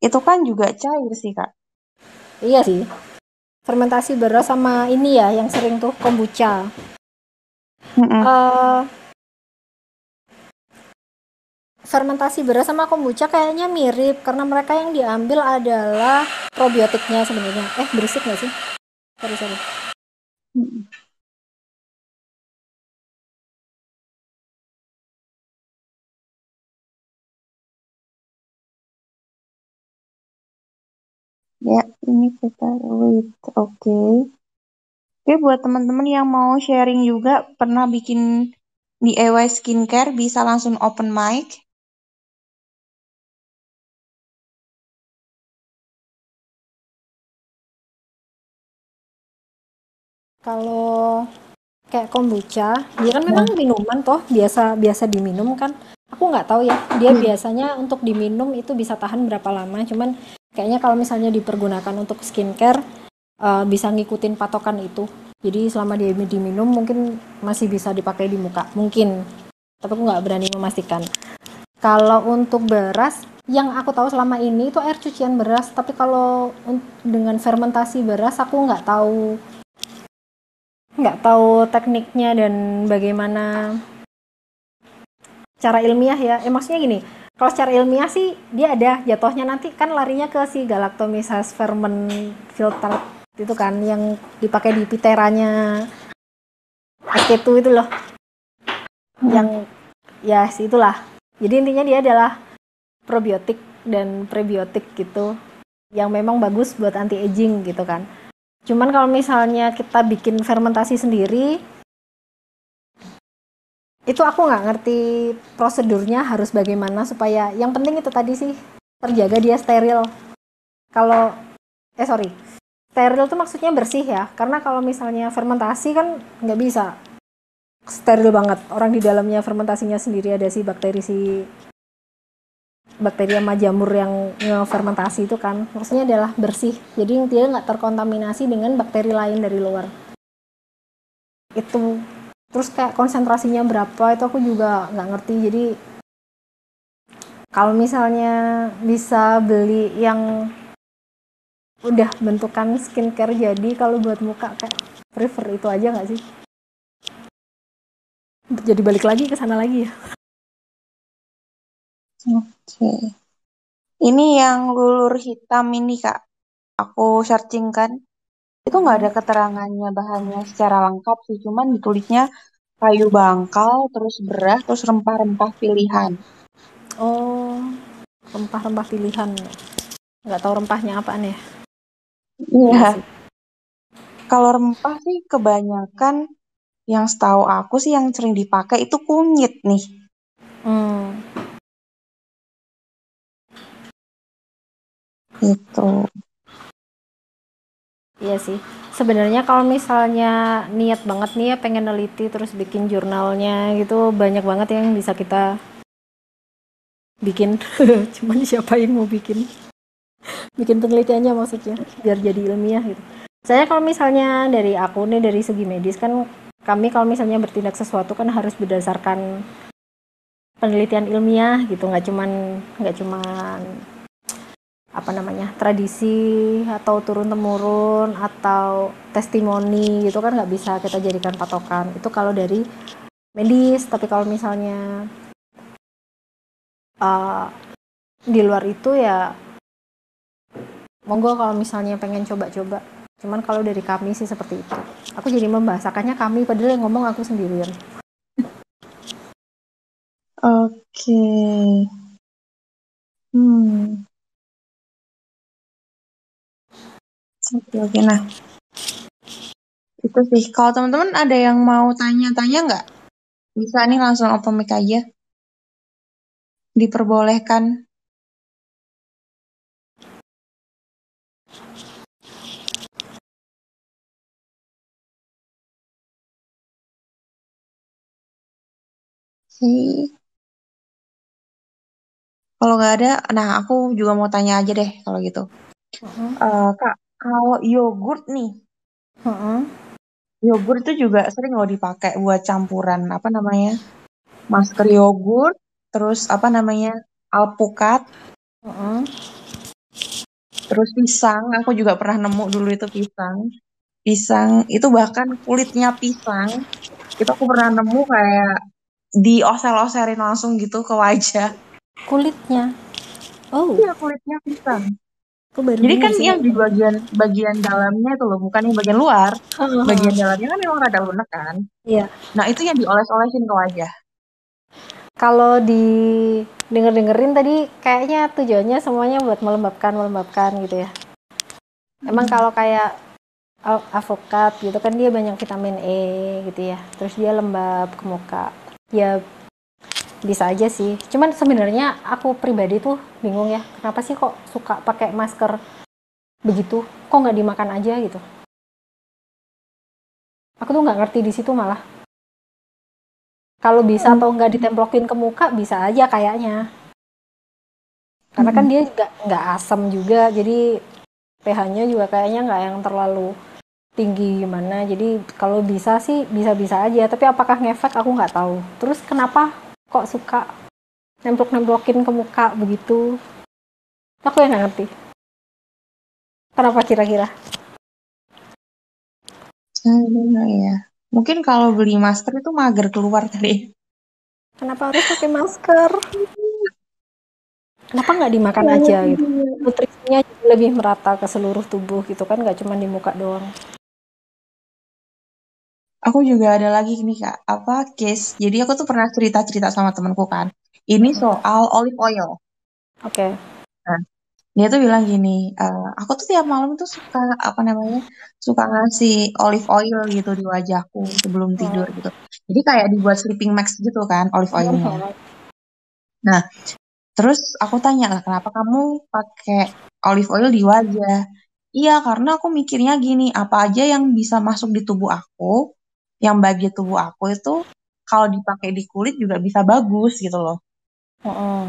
Itu kan juga cair sih, Kak.
Iya sih. Fermentasi beras sama ini ya yang sering tuh kombucha. Uh, fermentasi beras sama kombucha kayaknya mirip karena mereka yang diambil adalah probiotiknya sebenarnya. Eh, berisik nggak sih? Sorry, sorry.
Ya, ini kita wait. Oke. Oke, buat teman-teman yang mau sharing juga pernah bikin DIY skincare bisa langsung open mic.
Kalau kayak kombucha dia kan memang hmm. minuman toh biasa biasa diminum kan aku nggak tahu ya dia hmm. biasanya untuk diminum itu bisa tahan berapa lama cuman kayaknya kalau misalnya dipergunakan untuk skincare uh, bisa ngikutin patokan itu. Jadi selama dia diminum mungkin masih bisa dipakai di muka. Mungkin. Tapi aku nggak berani memastikan. Kalau untuk beras yang aku tahu selama ini itu air cucian beras. Tapi kalau dengan fermentasi beras aku nggak tahu. Nggak tahu tekniknya dan bagaimana cara ilmiah ya. Eh maksudnya gini kalau secara ilmiah sih dia ada jatuhnya nanti. Kan larinya ke si galactomyces ferment filter itu kan yang dipakai di piteranya. SK2 itu loh. Yang ya itulah. Jadi intinya dia adalah probiotik dan prebiotik gitu. Yang memang bagus buat anti aging gitu kan. Cuman kalau misalnya kita bikin fermentasi sendiri, itu aku nggak ngerti prosedurnya harus bagaimana supaya yang penting itu tadi sih terjaga dia steril. Kalau eh sorry, steril itu maksudnya bersih ya, karena kalau misalnya fermentasi kan nggak bisa. Steril banget. Orang di dalamnya fermentasinya sendiri ada si bakteri si bakteri sama jamur yang fermentasi itu kan. Maksudnya adalah bersih. Jadi dia nggak terkontaminasi dengan bakteri lain dari luar. Itu terus kayak konsentrasinya berapa itu aku juga nggak ngerti. Jadi kalau misalnya bisa beli yang udah bentukan skincare jadi kalau buat muka kayak prefer itu aja nggak sih? Jadi balik lagi ke sana lagi ya.
Oke. Ini yang lulur hitam ini Kak, aku searching kan, itu nggak ada keterangannya bahannya secara lengkap sih, cuman ditulisnya kayu bangkal, terus beras, terus rempah-rempah pilihan.
Oh, rempah-rempah pilihan. Nggak tahu rempahnya apaan ya?
Iya. iya Kalau rempah sih kebanyakan yang setahu aku sih yang sering dipakai itu kunyit nih.
Hmm.
Itu.
Iya sih. Sebenarnya kalau misalnya niat banget nih ya pengen neliti terus bikin jurnalnya gitu banyak banget yang bisa kita bikin. Cuman siapa yang mau bikin? bikin penelitiannya maksudnya biar jadi ilmiah gitu. Saya kalau misalnya dari aku nih dari segi medis kan kami kalau misalnya bertindak sesuatu kan harus berdasarkan penelitian ilmiah gitu nggak cuman nggak cuman apa namanya tradisi atau turun temurun atau testimoni gitu kan nggak bisa kita jadikan patokan. Itu kalau dari medis tapi kalau misalnya uh, di luar itu ya monggo kalau misalnya pengen coba-coba. Cuman kalau dari kami sih seperti itu. Aku jadi membahasakannya kami padahal yang ngomong aku sendirian.
Oke. Okay. hmm Oke, oke. Nah, itu sih. Kalau teman-teman ada yang mau tanya-tanya nggak? Bisa nih langsung open mic aja. Diperbolehkan. Oke. Kalau nggak ada, nah aku juga mau tanya aja deh kalau gitu. Uh -huh. uh, Kak, kalau yogurt nih,
Heeh.
yogurt itu juga sering loh dipakai buat campuran apa namanya masker yogurt, terus apa namanya alpukat,
Heeh.
terus pisang. Aku juga pernah nemu dulu itu pisang. Pisang itu bahkan kulitnya pisang itu aku pernah nemu kayak diosel-oselin langsung gitu ke wajah.
Kulitnya. Oh.
Iya kulitnya pisang. Jadi kan yang di bagian bagian dalamnya itu loh, bukan yang bagian luar. Uh-huh. Bagian dalamnya kan memang rada lunak kan.
Iya.
Nah itu yang dioles-olesin ke wajah.
Kalau di denger-dengerin tadi kayaknya tujuannya semuanya buat melembabkan melembabkan gitu ya. Emang hmm. kalau kayak avokat gitu kan dia banyak vitamin E gitu ya. Terus dia lembab ke muka. Ya bisa aja sih cuman sebenarnya aku pribadi tuh bingung ya kenapa sih kok suka pakai masker begitu kok nggak dimakan aja gitu Aku tuh nggak ngerti di situ malah. Kalau bisa atau nggak ditemplokin ke muka bisa aja kayaknya. Karena kan dia juga nggak asam juga, jadi pH-nya juga kayaknya nggak yang terlalu tinggi gimana. Jadi kalau bisa sih bisa-bisa aja. Tapi apakah ngefek aku nggak tahu. Terus kenapa kok suka nemplok-nemplokin ke muka begitu? Aku yang nggak ngerti. Kenapa kira-kira?
Hmm, ya. Mungkin kalau beli masker itu mager keluar tadi.
Kenapa harus pakai masker? Kenapa nggak dimakan aja gitu? Nutrisinya lebih merata ke seluruh tubuh gitu kan, nggak cuma di muka doang.
Aku juga ada lagi nih kak, apa case. Jadi aku tuh pernah cerita-cerita sama temanku kan. Ini soal olive oil.
Oke. Okay.
Nah, dia tuh bilang gini, uh, aku tuh tiap malam tuh suka apa namanya, suka ngasih olive oil gitu di wajahku sebelum oh. tidur gitu. Jadi kayak dibuat sleeping mask gitu kan olive oh, oilnya. Nah, terus aku tanya lah kenapa kamu pakai olive oil di wajah? Iya karena aku mikirnya gini, apa aja yang bisa masuk di tubuh aku, yang bagi tubuh aku itu kalau dipakai di kulit juga bisa bagus gitu loh. Oh, oh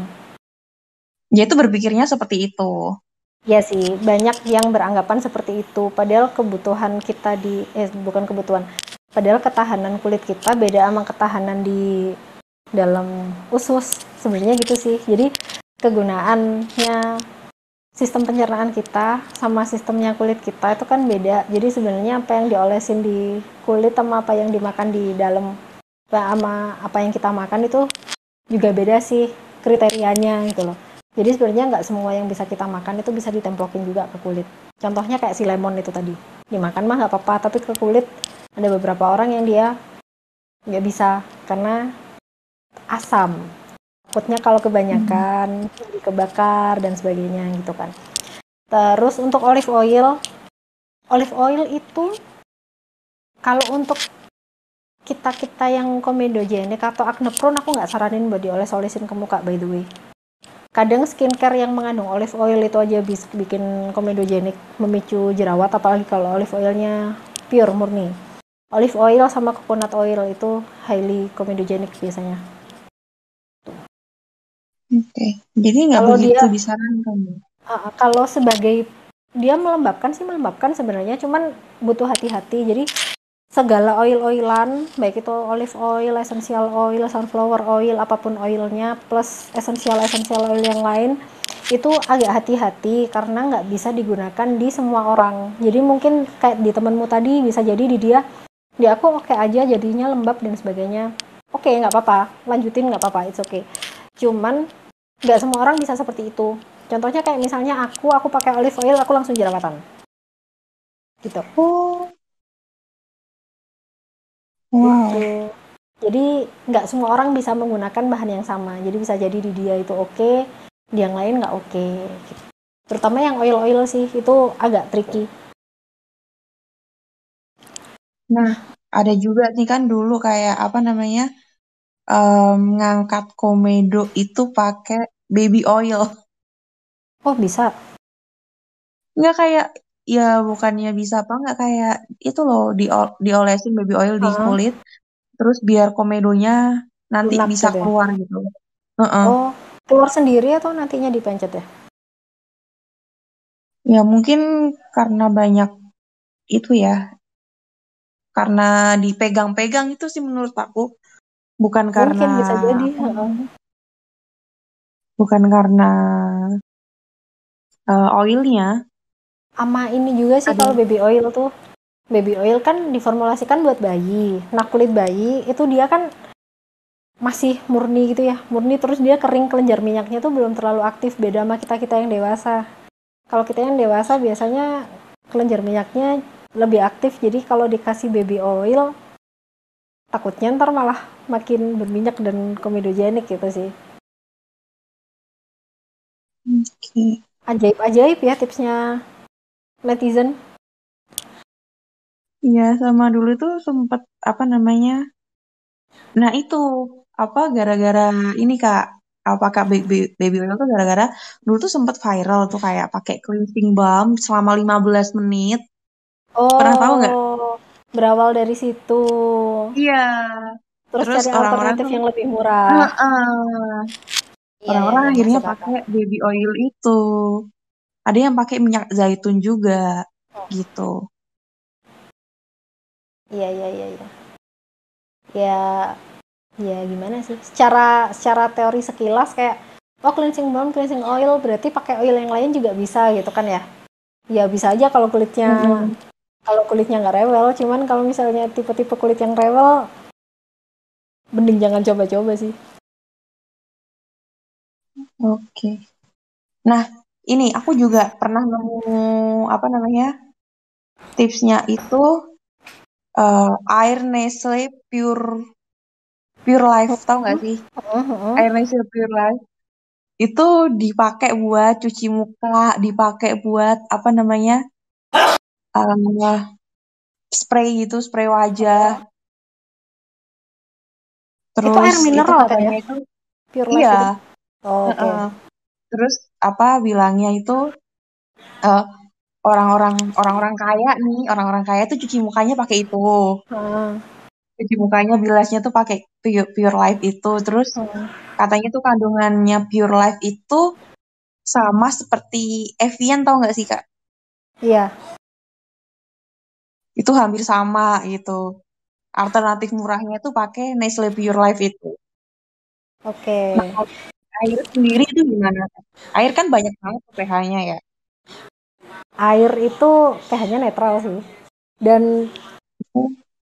dia itu berpikirnya seperti itu.
Ya sih, banyak yang beranggapan seperti itu. Padahal kebutuhan kita di, eh bukan kebutuhan, padahal ketahanan kulit kita beda sama ketahanan di dalam usus. Sebenarnya gitu sih. Jadi kegunaannya sistem pencernaan kita sama sistemnya kulit kita itu kan beda. Jadi sebenarnya apa yang diolesin di kulit sama apa yang dimakan di dalam sama apa yang kita makan itu juga beda sih kriterianya gitu loh. Jadi sebenarnya nggak semua yang bisa kita makan itu bisa ditemplokin juga ke kulit. Contohnya kayak si lemon itu tadi. Dimakan mah nggak apa-apa, tapi ke kulit ada beberapa orang yang dia nggak bisa karena asam. Takutnya kalau kebanyakan hmm. kebakar dan sebagainya gitu kan. Terus untuk olive oil, olive oil itu kalau untuk kita kita yang komedogenik atau acne prone aku nggak saranin buat dioles-olesin ke muka by the way kadang skincare yang mengandung olive oil itu aja bisa bikin komedogenik memicu jerawat apalagi kalau olive oilnya pure murni olive oil sama coconut oil itu highly komedogenik biasanya
oke okay. jadi nggak begitu dia, disarankan
uh, kalau sebagai dia melembabkan sih melembabkan sebenarnya cuman butuh hati-hati jadi segala oil-oilan, baik itu olive oil, essential oil, sunflower oil, apa pun oilnya, plus essential-essential oil yang lain, itu agak hati-hati karena nggak bisa digunakan di semua orang. Jadi mungkin kayak di temenmu tadi bisa jadi di dia, di aku oke okay aja jadinya lembab dan sebagainya. Oke, okay, nggak apa-apa, lanjutin nggak apa-apa, it's okay. Cuman nggak semua orang bisa seperti itu. Contohnya kayak misalnya aku, aku pakai olive oil, aku langsung jerawatan. Gitu. Oh, Wow. Gitu. Jadi nggak semua orang bisa menggunakan bahan yang sama. Jadi bisa jadi di dia itu oke, okay, di yang lain nggak oke. Okay. Gitu. Terutama yang oil-oil sih itu agak tricky.
Nah, ada juga nih kan dulu kayak apa namanya um, ngangkat komedo itu pakai baby oil.
Oh bisa?
Nggak kayak ya bukannya bisa apa nggak kayak itu loh di diolesin baby oil di kulit terus biar komedonya nanti Lunak bisa gitu ya? keluar gitu
uh -uh. oh keluar sendiri atau nantinya dipencet ya
ya mungkin karena banyak itu ya karena dipegang-pegang itu sih menurut aku bukan mungkin karena bisa jadi bukan karena uh, oilnya.
Sama ini juga sih kalau baby oil tuh. Baby oil kan diformulasikan buat bayi. Nah kulit bayi itu dia kan masih murni gitu ya. Murni terus dia kering kelenjar minyaknya tuh belum terlalu aktif. Beda sama kita kita yang dewasa. Kalau kita yang dewasa biasanya kelenjar minyaknya lebih aktif. Jadi kalau dikasih baby oil takutnya ntar malah makin berminyak dan komedogenik gitu sih
Oke. Okay.
Ajaib-ajaib ya tipsnya netizen
Iya, sama dulu tuh sempet apa namanya? Nah itu apa gara-gara ini kak, apakah baby, baby oil tuh gara-gara dulu tuh sempet viral tuh kayak pakai cleansing balm selama 15 menit.
Oh, pernah tahu nggak? berawal dari situ
iya.
Terus, terus cari orang-orang alternatif yang lebih murah. Uh
-uh. orang-orang ya, akhirnya pakai baby oil itu. Ada yang pakai minyak zaitun juga oh. gitu.
Iya iya iya iya. Ya ya gimana sih? Secara secara teori sekilas kayak oh cleansing balm cleansing oil berarti pakai oil yang lain juga bisa gitu kan ya? Ya bisa aja kalau kulitnya hmm. Kalau kulitnya nggak rewel cuman kalau misalnya tipe-tipe kulit yang rewel mending jangan coba-coba sih.
Oke. Nah ini aku juga pernah nemu apa namanya tipsnya itu uh, air Nestle Pure Pure Life tau gak sih? Uh, uh. air Nestle Pure Life. Itu dipakai buat cuci muka, dipakai buat apa namanya uh, spray gitu, spray wajah.
Terus itu air mineral itu ya? Itu,
Pure iya. Oh, okay. uh, terus apa bilangnya itu uh, orang-orang orang-orang kaya nih, orang-orang kaya tuh cuci mukanya pakai itu. Uh cuci mukanya bilasnya tuh pakai pure, pure life itu terus hmm. katanya tuh kandungannya pure life itu sama seperti Evian tau nggak sih kak?
Iya.
Itu hampir sama gitu. Alternatif murahnya tuh pakai Nestle Pure Life itu.
Oke. Okay.
Nah, air sendiri itu gimana? Air kan banyak banget pH-nya ya.
Air itu pH-nya netral sih. Dan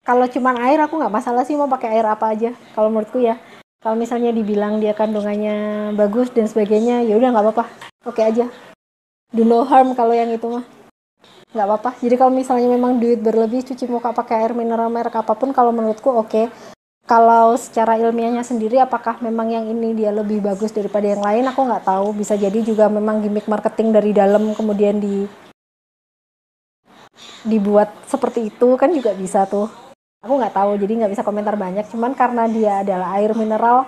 kalau cuman air aku nggak masalah sih mau pakai air apa aja kalau menurutku ya kalau misalnya dibilang dia kandungannya bagus dan sebagainya ya udah nggak apa-apa oke aja do no harm kalau yang itu mah nggak apa-apa. Jadi kalau misalnya memang duit berlebih cuci muka pakai air mineral merek apa pun kalau menurutku oke. Okay. kalau secara ilmiahnya sendiri apakah memang yang ini dia lebih bagus daripada yang lain? Aku nggak tahu. Bisa jadi juga memang gimmick marketing dari dalam kemudian di dibuat seperti itu kan juga bisa tuh. Aku nggak tahu jadi nggak bisa komentar banyak. Cuman karena dia adalah air mineral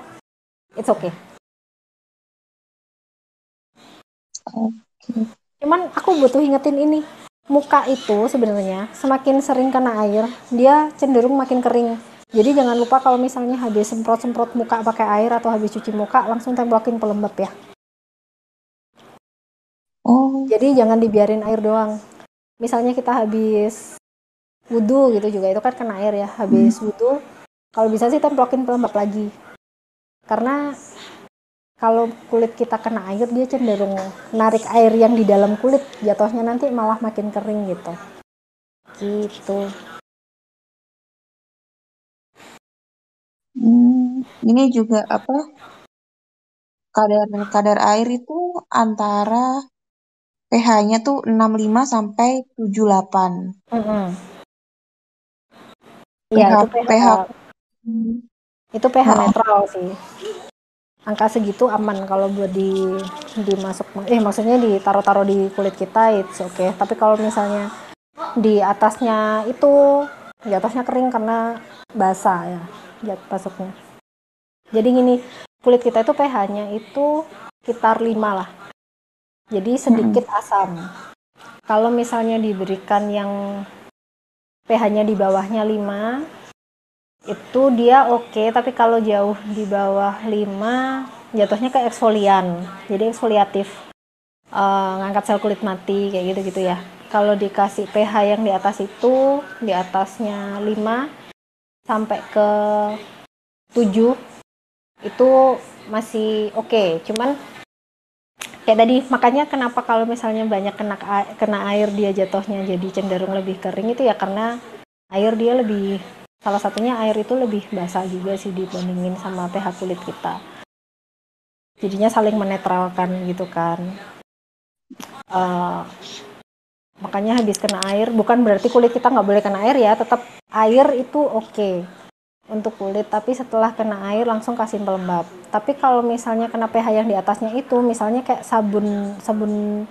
it's okay. Okay. cuman aku butuh ingetin ini muka itu sebenarnya semakin sering kena air dia cenderung makin kering. Jadi jangan lupa kalau misalnya habis semprot-semprot muka pakai air atau habis cuci muka langsung templokin pelembab ya.
Oh.
Jadi jangan dibiarin air doang. Misalnya kita habis wudhu gitu juga itu kan kena air ya. Habis hmm. wudhu kalau bisa sih templokin pelembab lagi. Karena kalau kulit kita kena air dia cenderung narik air yang di dalam kulit jatuhnya nanti malah makin kering gitu gitu
hmm, ini juga apa kadar kadar air itu antara pH-nya tuh 65 sampai 78. Mm -hmm.
Iya, itu pH, pH. Itu pH oh. netral sih. Angka segitu aman kalau buat di dimasuk eh maksudnya ditaruh-taruh di kulit kita itu oke. Okay. Tapi kalau misalnya di atasnya itu di atasnya kering karena basah ya jat masuknya. Jadi gini, kulit kita itu pH-nya itu sekitar 5 lah. Jadi sedikit hmm. asam. Kalau misalnya diberikan yang pH-nya di bawahnya 5 itu dia oke okay, tapi kalau jauh di bawah 5 jatuhnya ke eksfolian. Jadi eksfoliatif. Uh, ngangkat sel kulit mati kayak gitu gitu ya. Kalau dikasih pH yang di atas itu di atasnya 5 sampai ke 7 itu masih oke. Okay. cuman kayak tadi makanya kenapa kalau misalnya banyak kena kena air dia jatuhnya jadi cenderung lebih kering itu ya karena air dia lebih salah satunya air itu lebih basah juga sih dibandingin sama pH kulit kita. Jadinya saling menetralkan gitu kan. Uh, makanya habis kena air bukan berarti kulit kita nggak boleh kena air ya tetap air itu oke okay untuk kulit. Tapi setelah kena air langsung kasih pelembab. Tapi kalau misalnya kena pH yang di atasnya itu misalnya kayak sabun sabun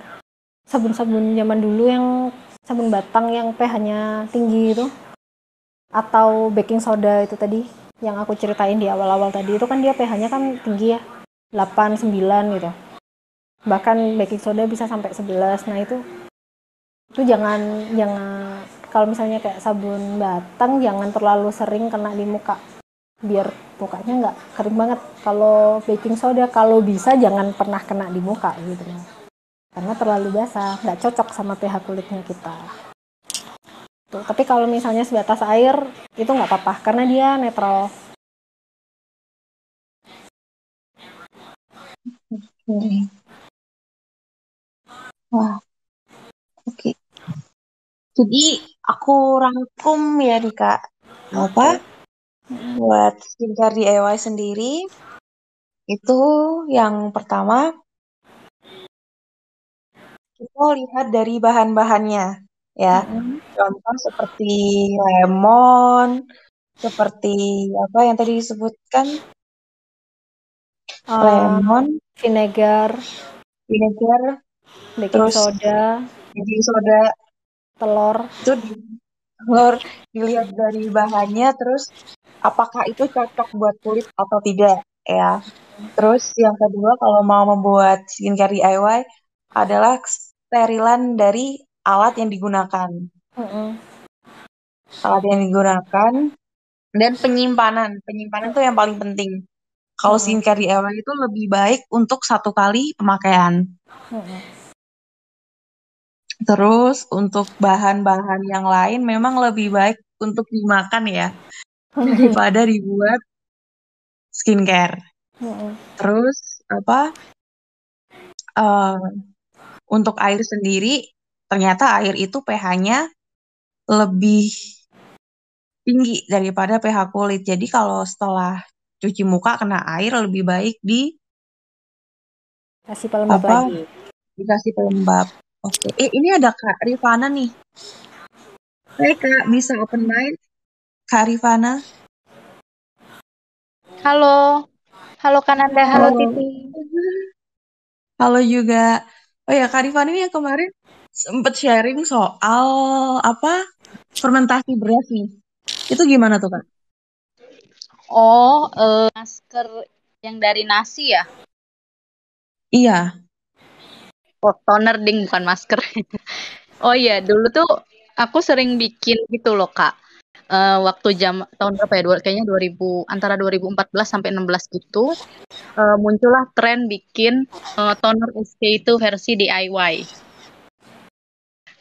sabun sabun zaman dulu yang sabun batang yang pH-nya tinggi itu atau baking soda itu tadi yang aku ceritain di awal-awal tadi itu kan dia pH-nya kan tinggi ya 8 9 gitu. Bahkan baking soda bisa sampai 11 nah itu itu jangan jangan kalau misalnya kayak sabun batang jangan terlalu sering kena di muka. Biar mukanya nggak kering banget. Kalau baking soda kalau bisa jangan pernah kena di muka gitu. Karena terlalu basah nggak cocok sama pH kulitnya kita Tuh, tapi kalau misalnya sebatas air itu nggak apa-apa karena dia netral
Oke. Wah. Oke. Jadi aku rangkum ya nih Kak. Apa? Buat skincare DIY sendiri itu yang pertama kita lihat dari bahan-bahannya ya. Contoh seperti lemon, seperti apa yang tadi disebutkan
uh, lemon, vinegar,
vinegar,
baking terus soda,
baking soda,
telur.
Itu telur dilihat dari bahannya, terus apakah itu cocok buat kulit atau tidak ya. Terus yang kedua kalau mau membuat skincare DIY adalah sterilan dari alat yang digunakan. Mm -hmm. Alat yang digunakan dan penyimpanan. Penyimpanan itu yang paling penting. Kalau hmm. skincare di DIY itu lebih baik untuk satu kali pemakaian. Hmm. Terus untuk bahan-bahan yang lain memang lebih baik untuk dimakan ya hmm. daripada dibuat skincare. Hmm. Terus apa? Uh, untuk air sendiri ternyata air itu pH-nya lebih tinggi daripada pH kulit. Jadi kalau setelah cuci muka kena air lebih baik di
kasih pelembab apa, lagi.
Dikasih pelembab. Oke. Eh ini ada Kak Rifana nih. Hai Kak, bisa open mic? Kak Rifana.
Halo. Halo Kananda, halo, halo Titi.
Halo juga. Oh ya, Kak Rifana ini yang kemarin sempet sharing soal apa fermentasi beras nih. Itu gimana tuh Kak?
Oh, uh, masker yang dari nasi ya?
Iya.
Oh, toner ding bukan masker. oh iya, dulu tuh aku sering bikin gitu loh, Kak. Uh, waktu jam tahun berapa ya? Dua, kayaknya 2000 antara 2014 sampai 16 gitu. Uh, muncullah tren bikin uh, toner SK itu versi DIY.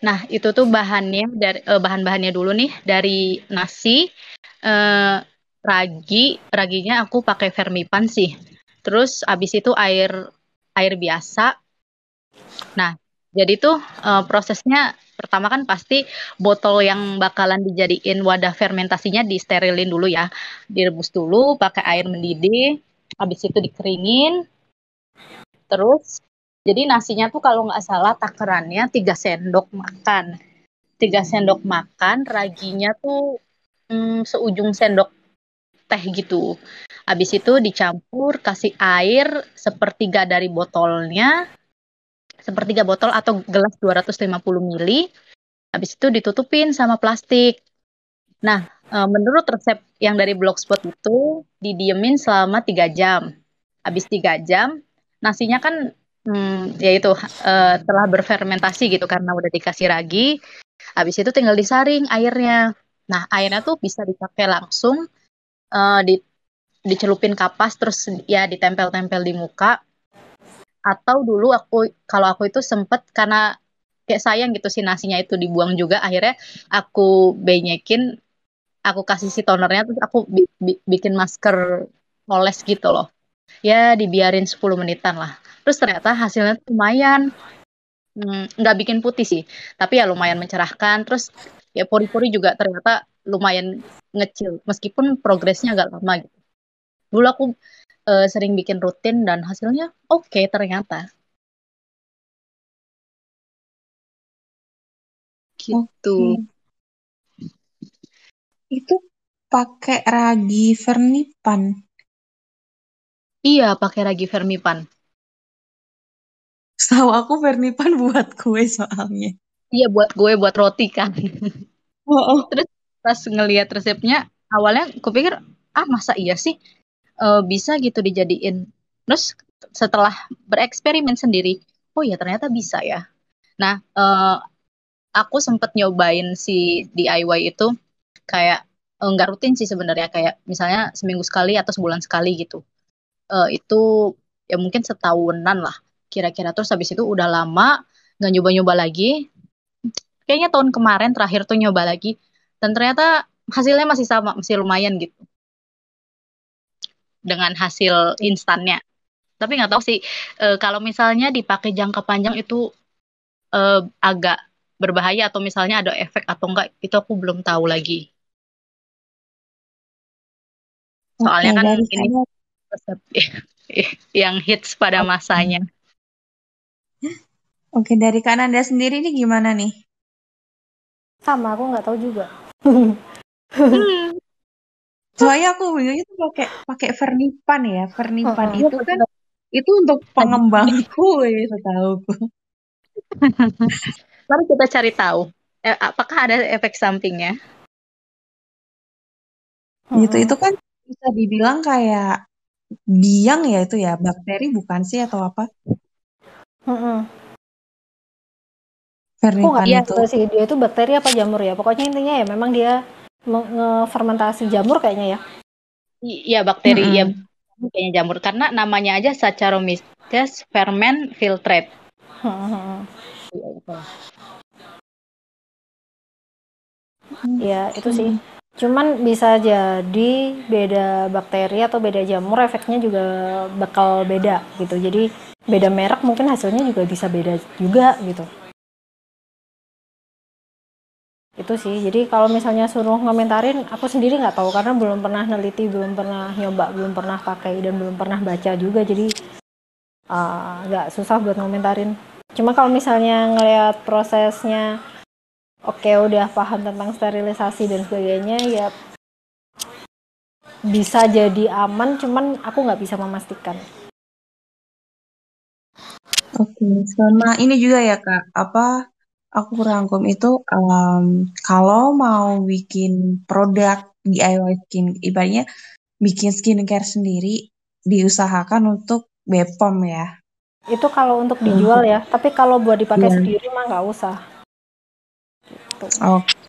Nah, itu tuh bahannya dari uh, bahan-bahannya dulu nih dari nasi, uh, ragi. Raginya aku pakai vermipan sih. Terus abis itu air air biasa. Nah jadi tuh uh, prosesnya pertama kan pasti botol yang bakalan dijadiin wadah fermentasinya disterilin dulu ya. Direbus dulu pakai air mendidih habis itu dikeringin. Terus jadi nasinya tuh kalau nggak salah takarannya 3 sendok makan 3 sendok makan raginya tuh hmm, seujung sendok teh gitu. Habis itu dicampur, kasih air sepertiga dari botolnya, sepertiga botol atau gelas 250 ml. Habis itu ditutupin sama plastik. Nah, e, menurut resep yang dari blogspot itu didiemin selama 3 jam. Habis 3 jam, nasinya kan hmm, ya itu uh, telah berfermentasi gitu karena udah dikasih ragi. Habis itu tinggal disaring airnya. Nah, airnya tuh bisa dipakai langsung uh, di dicelupin kapas terus ya ditempel-tempel di muka atau dulu aku kalau aku itu sempet karena kayak sayang gitu si nasinya itu dibuang juga akhirnya aku benyekin aku kasih si tonernya terus aku bi bi bikin masker oles gitu loh ya dibiarin 10 menitan lah terus ternyata hasilnya lumayan. Hmm, nggak hmm, bikin putih sih tapi ya lumayan mencerahkan. Terus ya pori-pori juga ternyata lumayan ngecil meskipun progresnya agak lama gitu. Dulu aku uh, sering bikin rutin dan hasilnya oke okay, ternyata. Gitu. Okay.
itu pakai ragi vermipan?
Iya pakai ragi vermipan
Tahu aku vermipan buat kue soalnya.
Iya buat gue buat roti kan. Oh, oh. terus pas ngelihat resepnya awalnya aku pikir ah masa iya sih? Uh, bisa gitu dijadiin. Terus setelah bereksperimen sendiri oh ya ternyata bisa ya. Nah uh, aku sempet nyobain si DIY itu kayak eh, nggak rutin sih sebenarnya kayak misalnya seminggu sekali atau sebulan sekali gitu. Uh, itu ya mungkin setahunan lah kira-kira. Terus habis itu udah lama nggak nyoba-nyoba lagi. Kayaknya tahun kemarin terakhir tuh nyoba lagi. Dan ternyata hasilnya masih sama masih lumayan gitu. Dengan hasil instannya. Tapi nggak tahu sih e, kalau misalnya dipakai jangka panjang itu e, agak berbahaya atau misalnya ada efek atau enggak itu aku belum tahu lagi. Soalnya Oke, kan ini resep yang hits pada masanya
Oke, dari kanan Anda sendiri ini gimana nih?
Sama, aku nggak tahu juga.
Soalnya aku bingungnya tuh pakai pakai vernipan ya. Vernipan -huh. itu kan itu untuk pengembangku ya setahuku.
Mari kita cari tahu. Eh, apakah ada efek sampingnya?
Itu itu kan bisa dibilang kayak biang ya itu ya bakteri bukan sih atau apa?
-uh. Aku nggak iya itu. sih dia itu bakteri apa jamur ya. Pokoknya intinya ya memang dia ngefermentasi jamur kayaknya ya.
Iya bakteri mm -hmm. ya kayaknya jamur karena namanya aja Saccharomyces ferment filtrate.
Ya itu sih. Cuman bisa jadi beda bakteri atau beda jamur efeknya juga bakal beda gitu. Jadi beda merek mungkin hasilnya juga bisa beda juga gitu. Itu sih. Jadi kalau misalnya suruh ngomentarin aku sendiri nggak tahu karena belum pernah neliti belum pernah nyoba belum pernah pakai dan belum pernah baca juga. Jadi uh, nggak uh, susah buat ngomentarin. Cuma kalau misalnya ngelihat prosesnya oke okay, udah paham tentang sterilisasi dan sebagainya ya bisa jadi aman cuman aku nggak bisa memastikan
oke okay, sama ini juga ya kak apa aku rangkum itu um, kalau mau bikin produk DIY skin, ibaratnya bikin skincare sendiri, diusahakan untuk Bepom ya.
Itu kalau untuk dijual ya, tapi kalau buat dipakai yeah. sendiri mah nggak usah.
Gitu. Oke. Okay.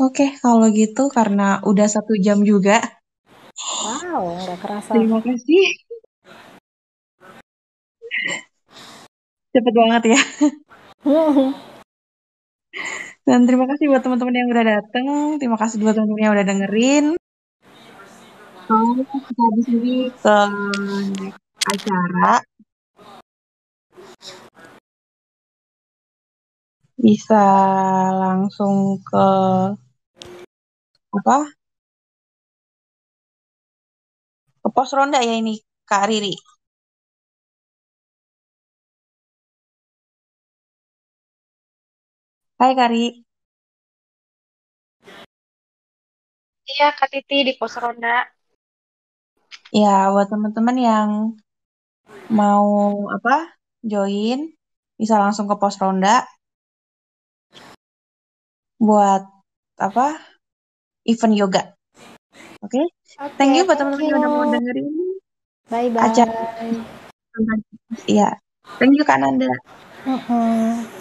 Oke, okay, kalau gitu karena udah satu jam juga.
Wow, nggak kerasa.
Terima kasih. cepet banget ya. Dan terima kasih buat teman-teman yang udah dateng. Terima kasih buat teman-teman yang udah dengerin. So, kita habis ini ke acara. Bisa langsung ke apa? Ke pos ronda ya ini Kak Riri. Hai Kari.
Iya, Kak Titi di pos ronda.
Ya, buat teman-teman yang mau apa join, bisa langsung ke pos ronda. Buat apa event yoga. Oke, okay? okay, thank you buat teman-teman yang udah mau dengerin.
Bye bye.
Acara. Iya, thank you Kak Nanda.
Uh -uh.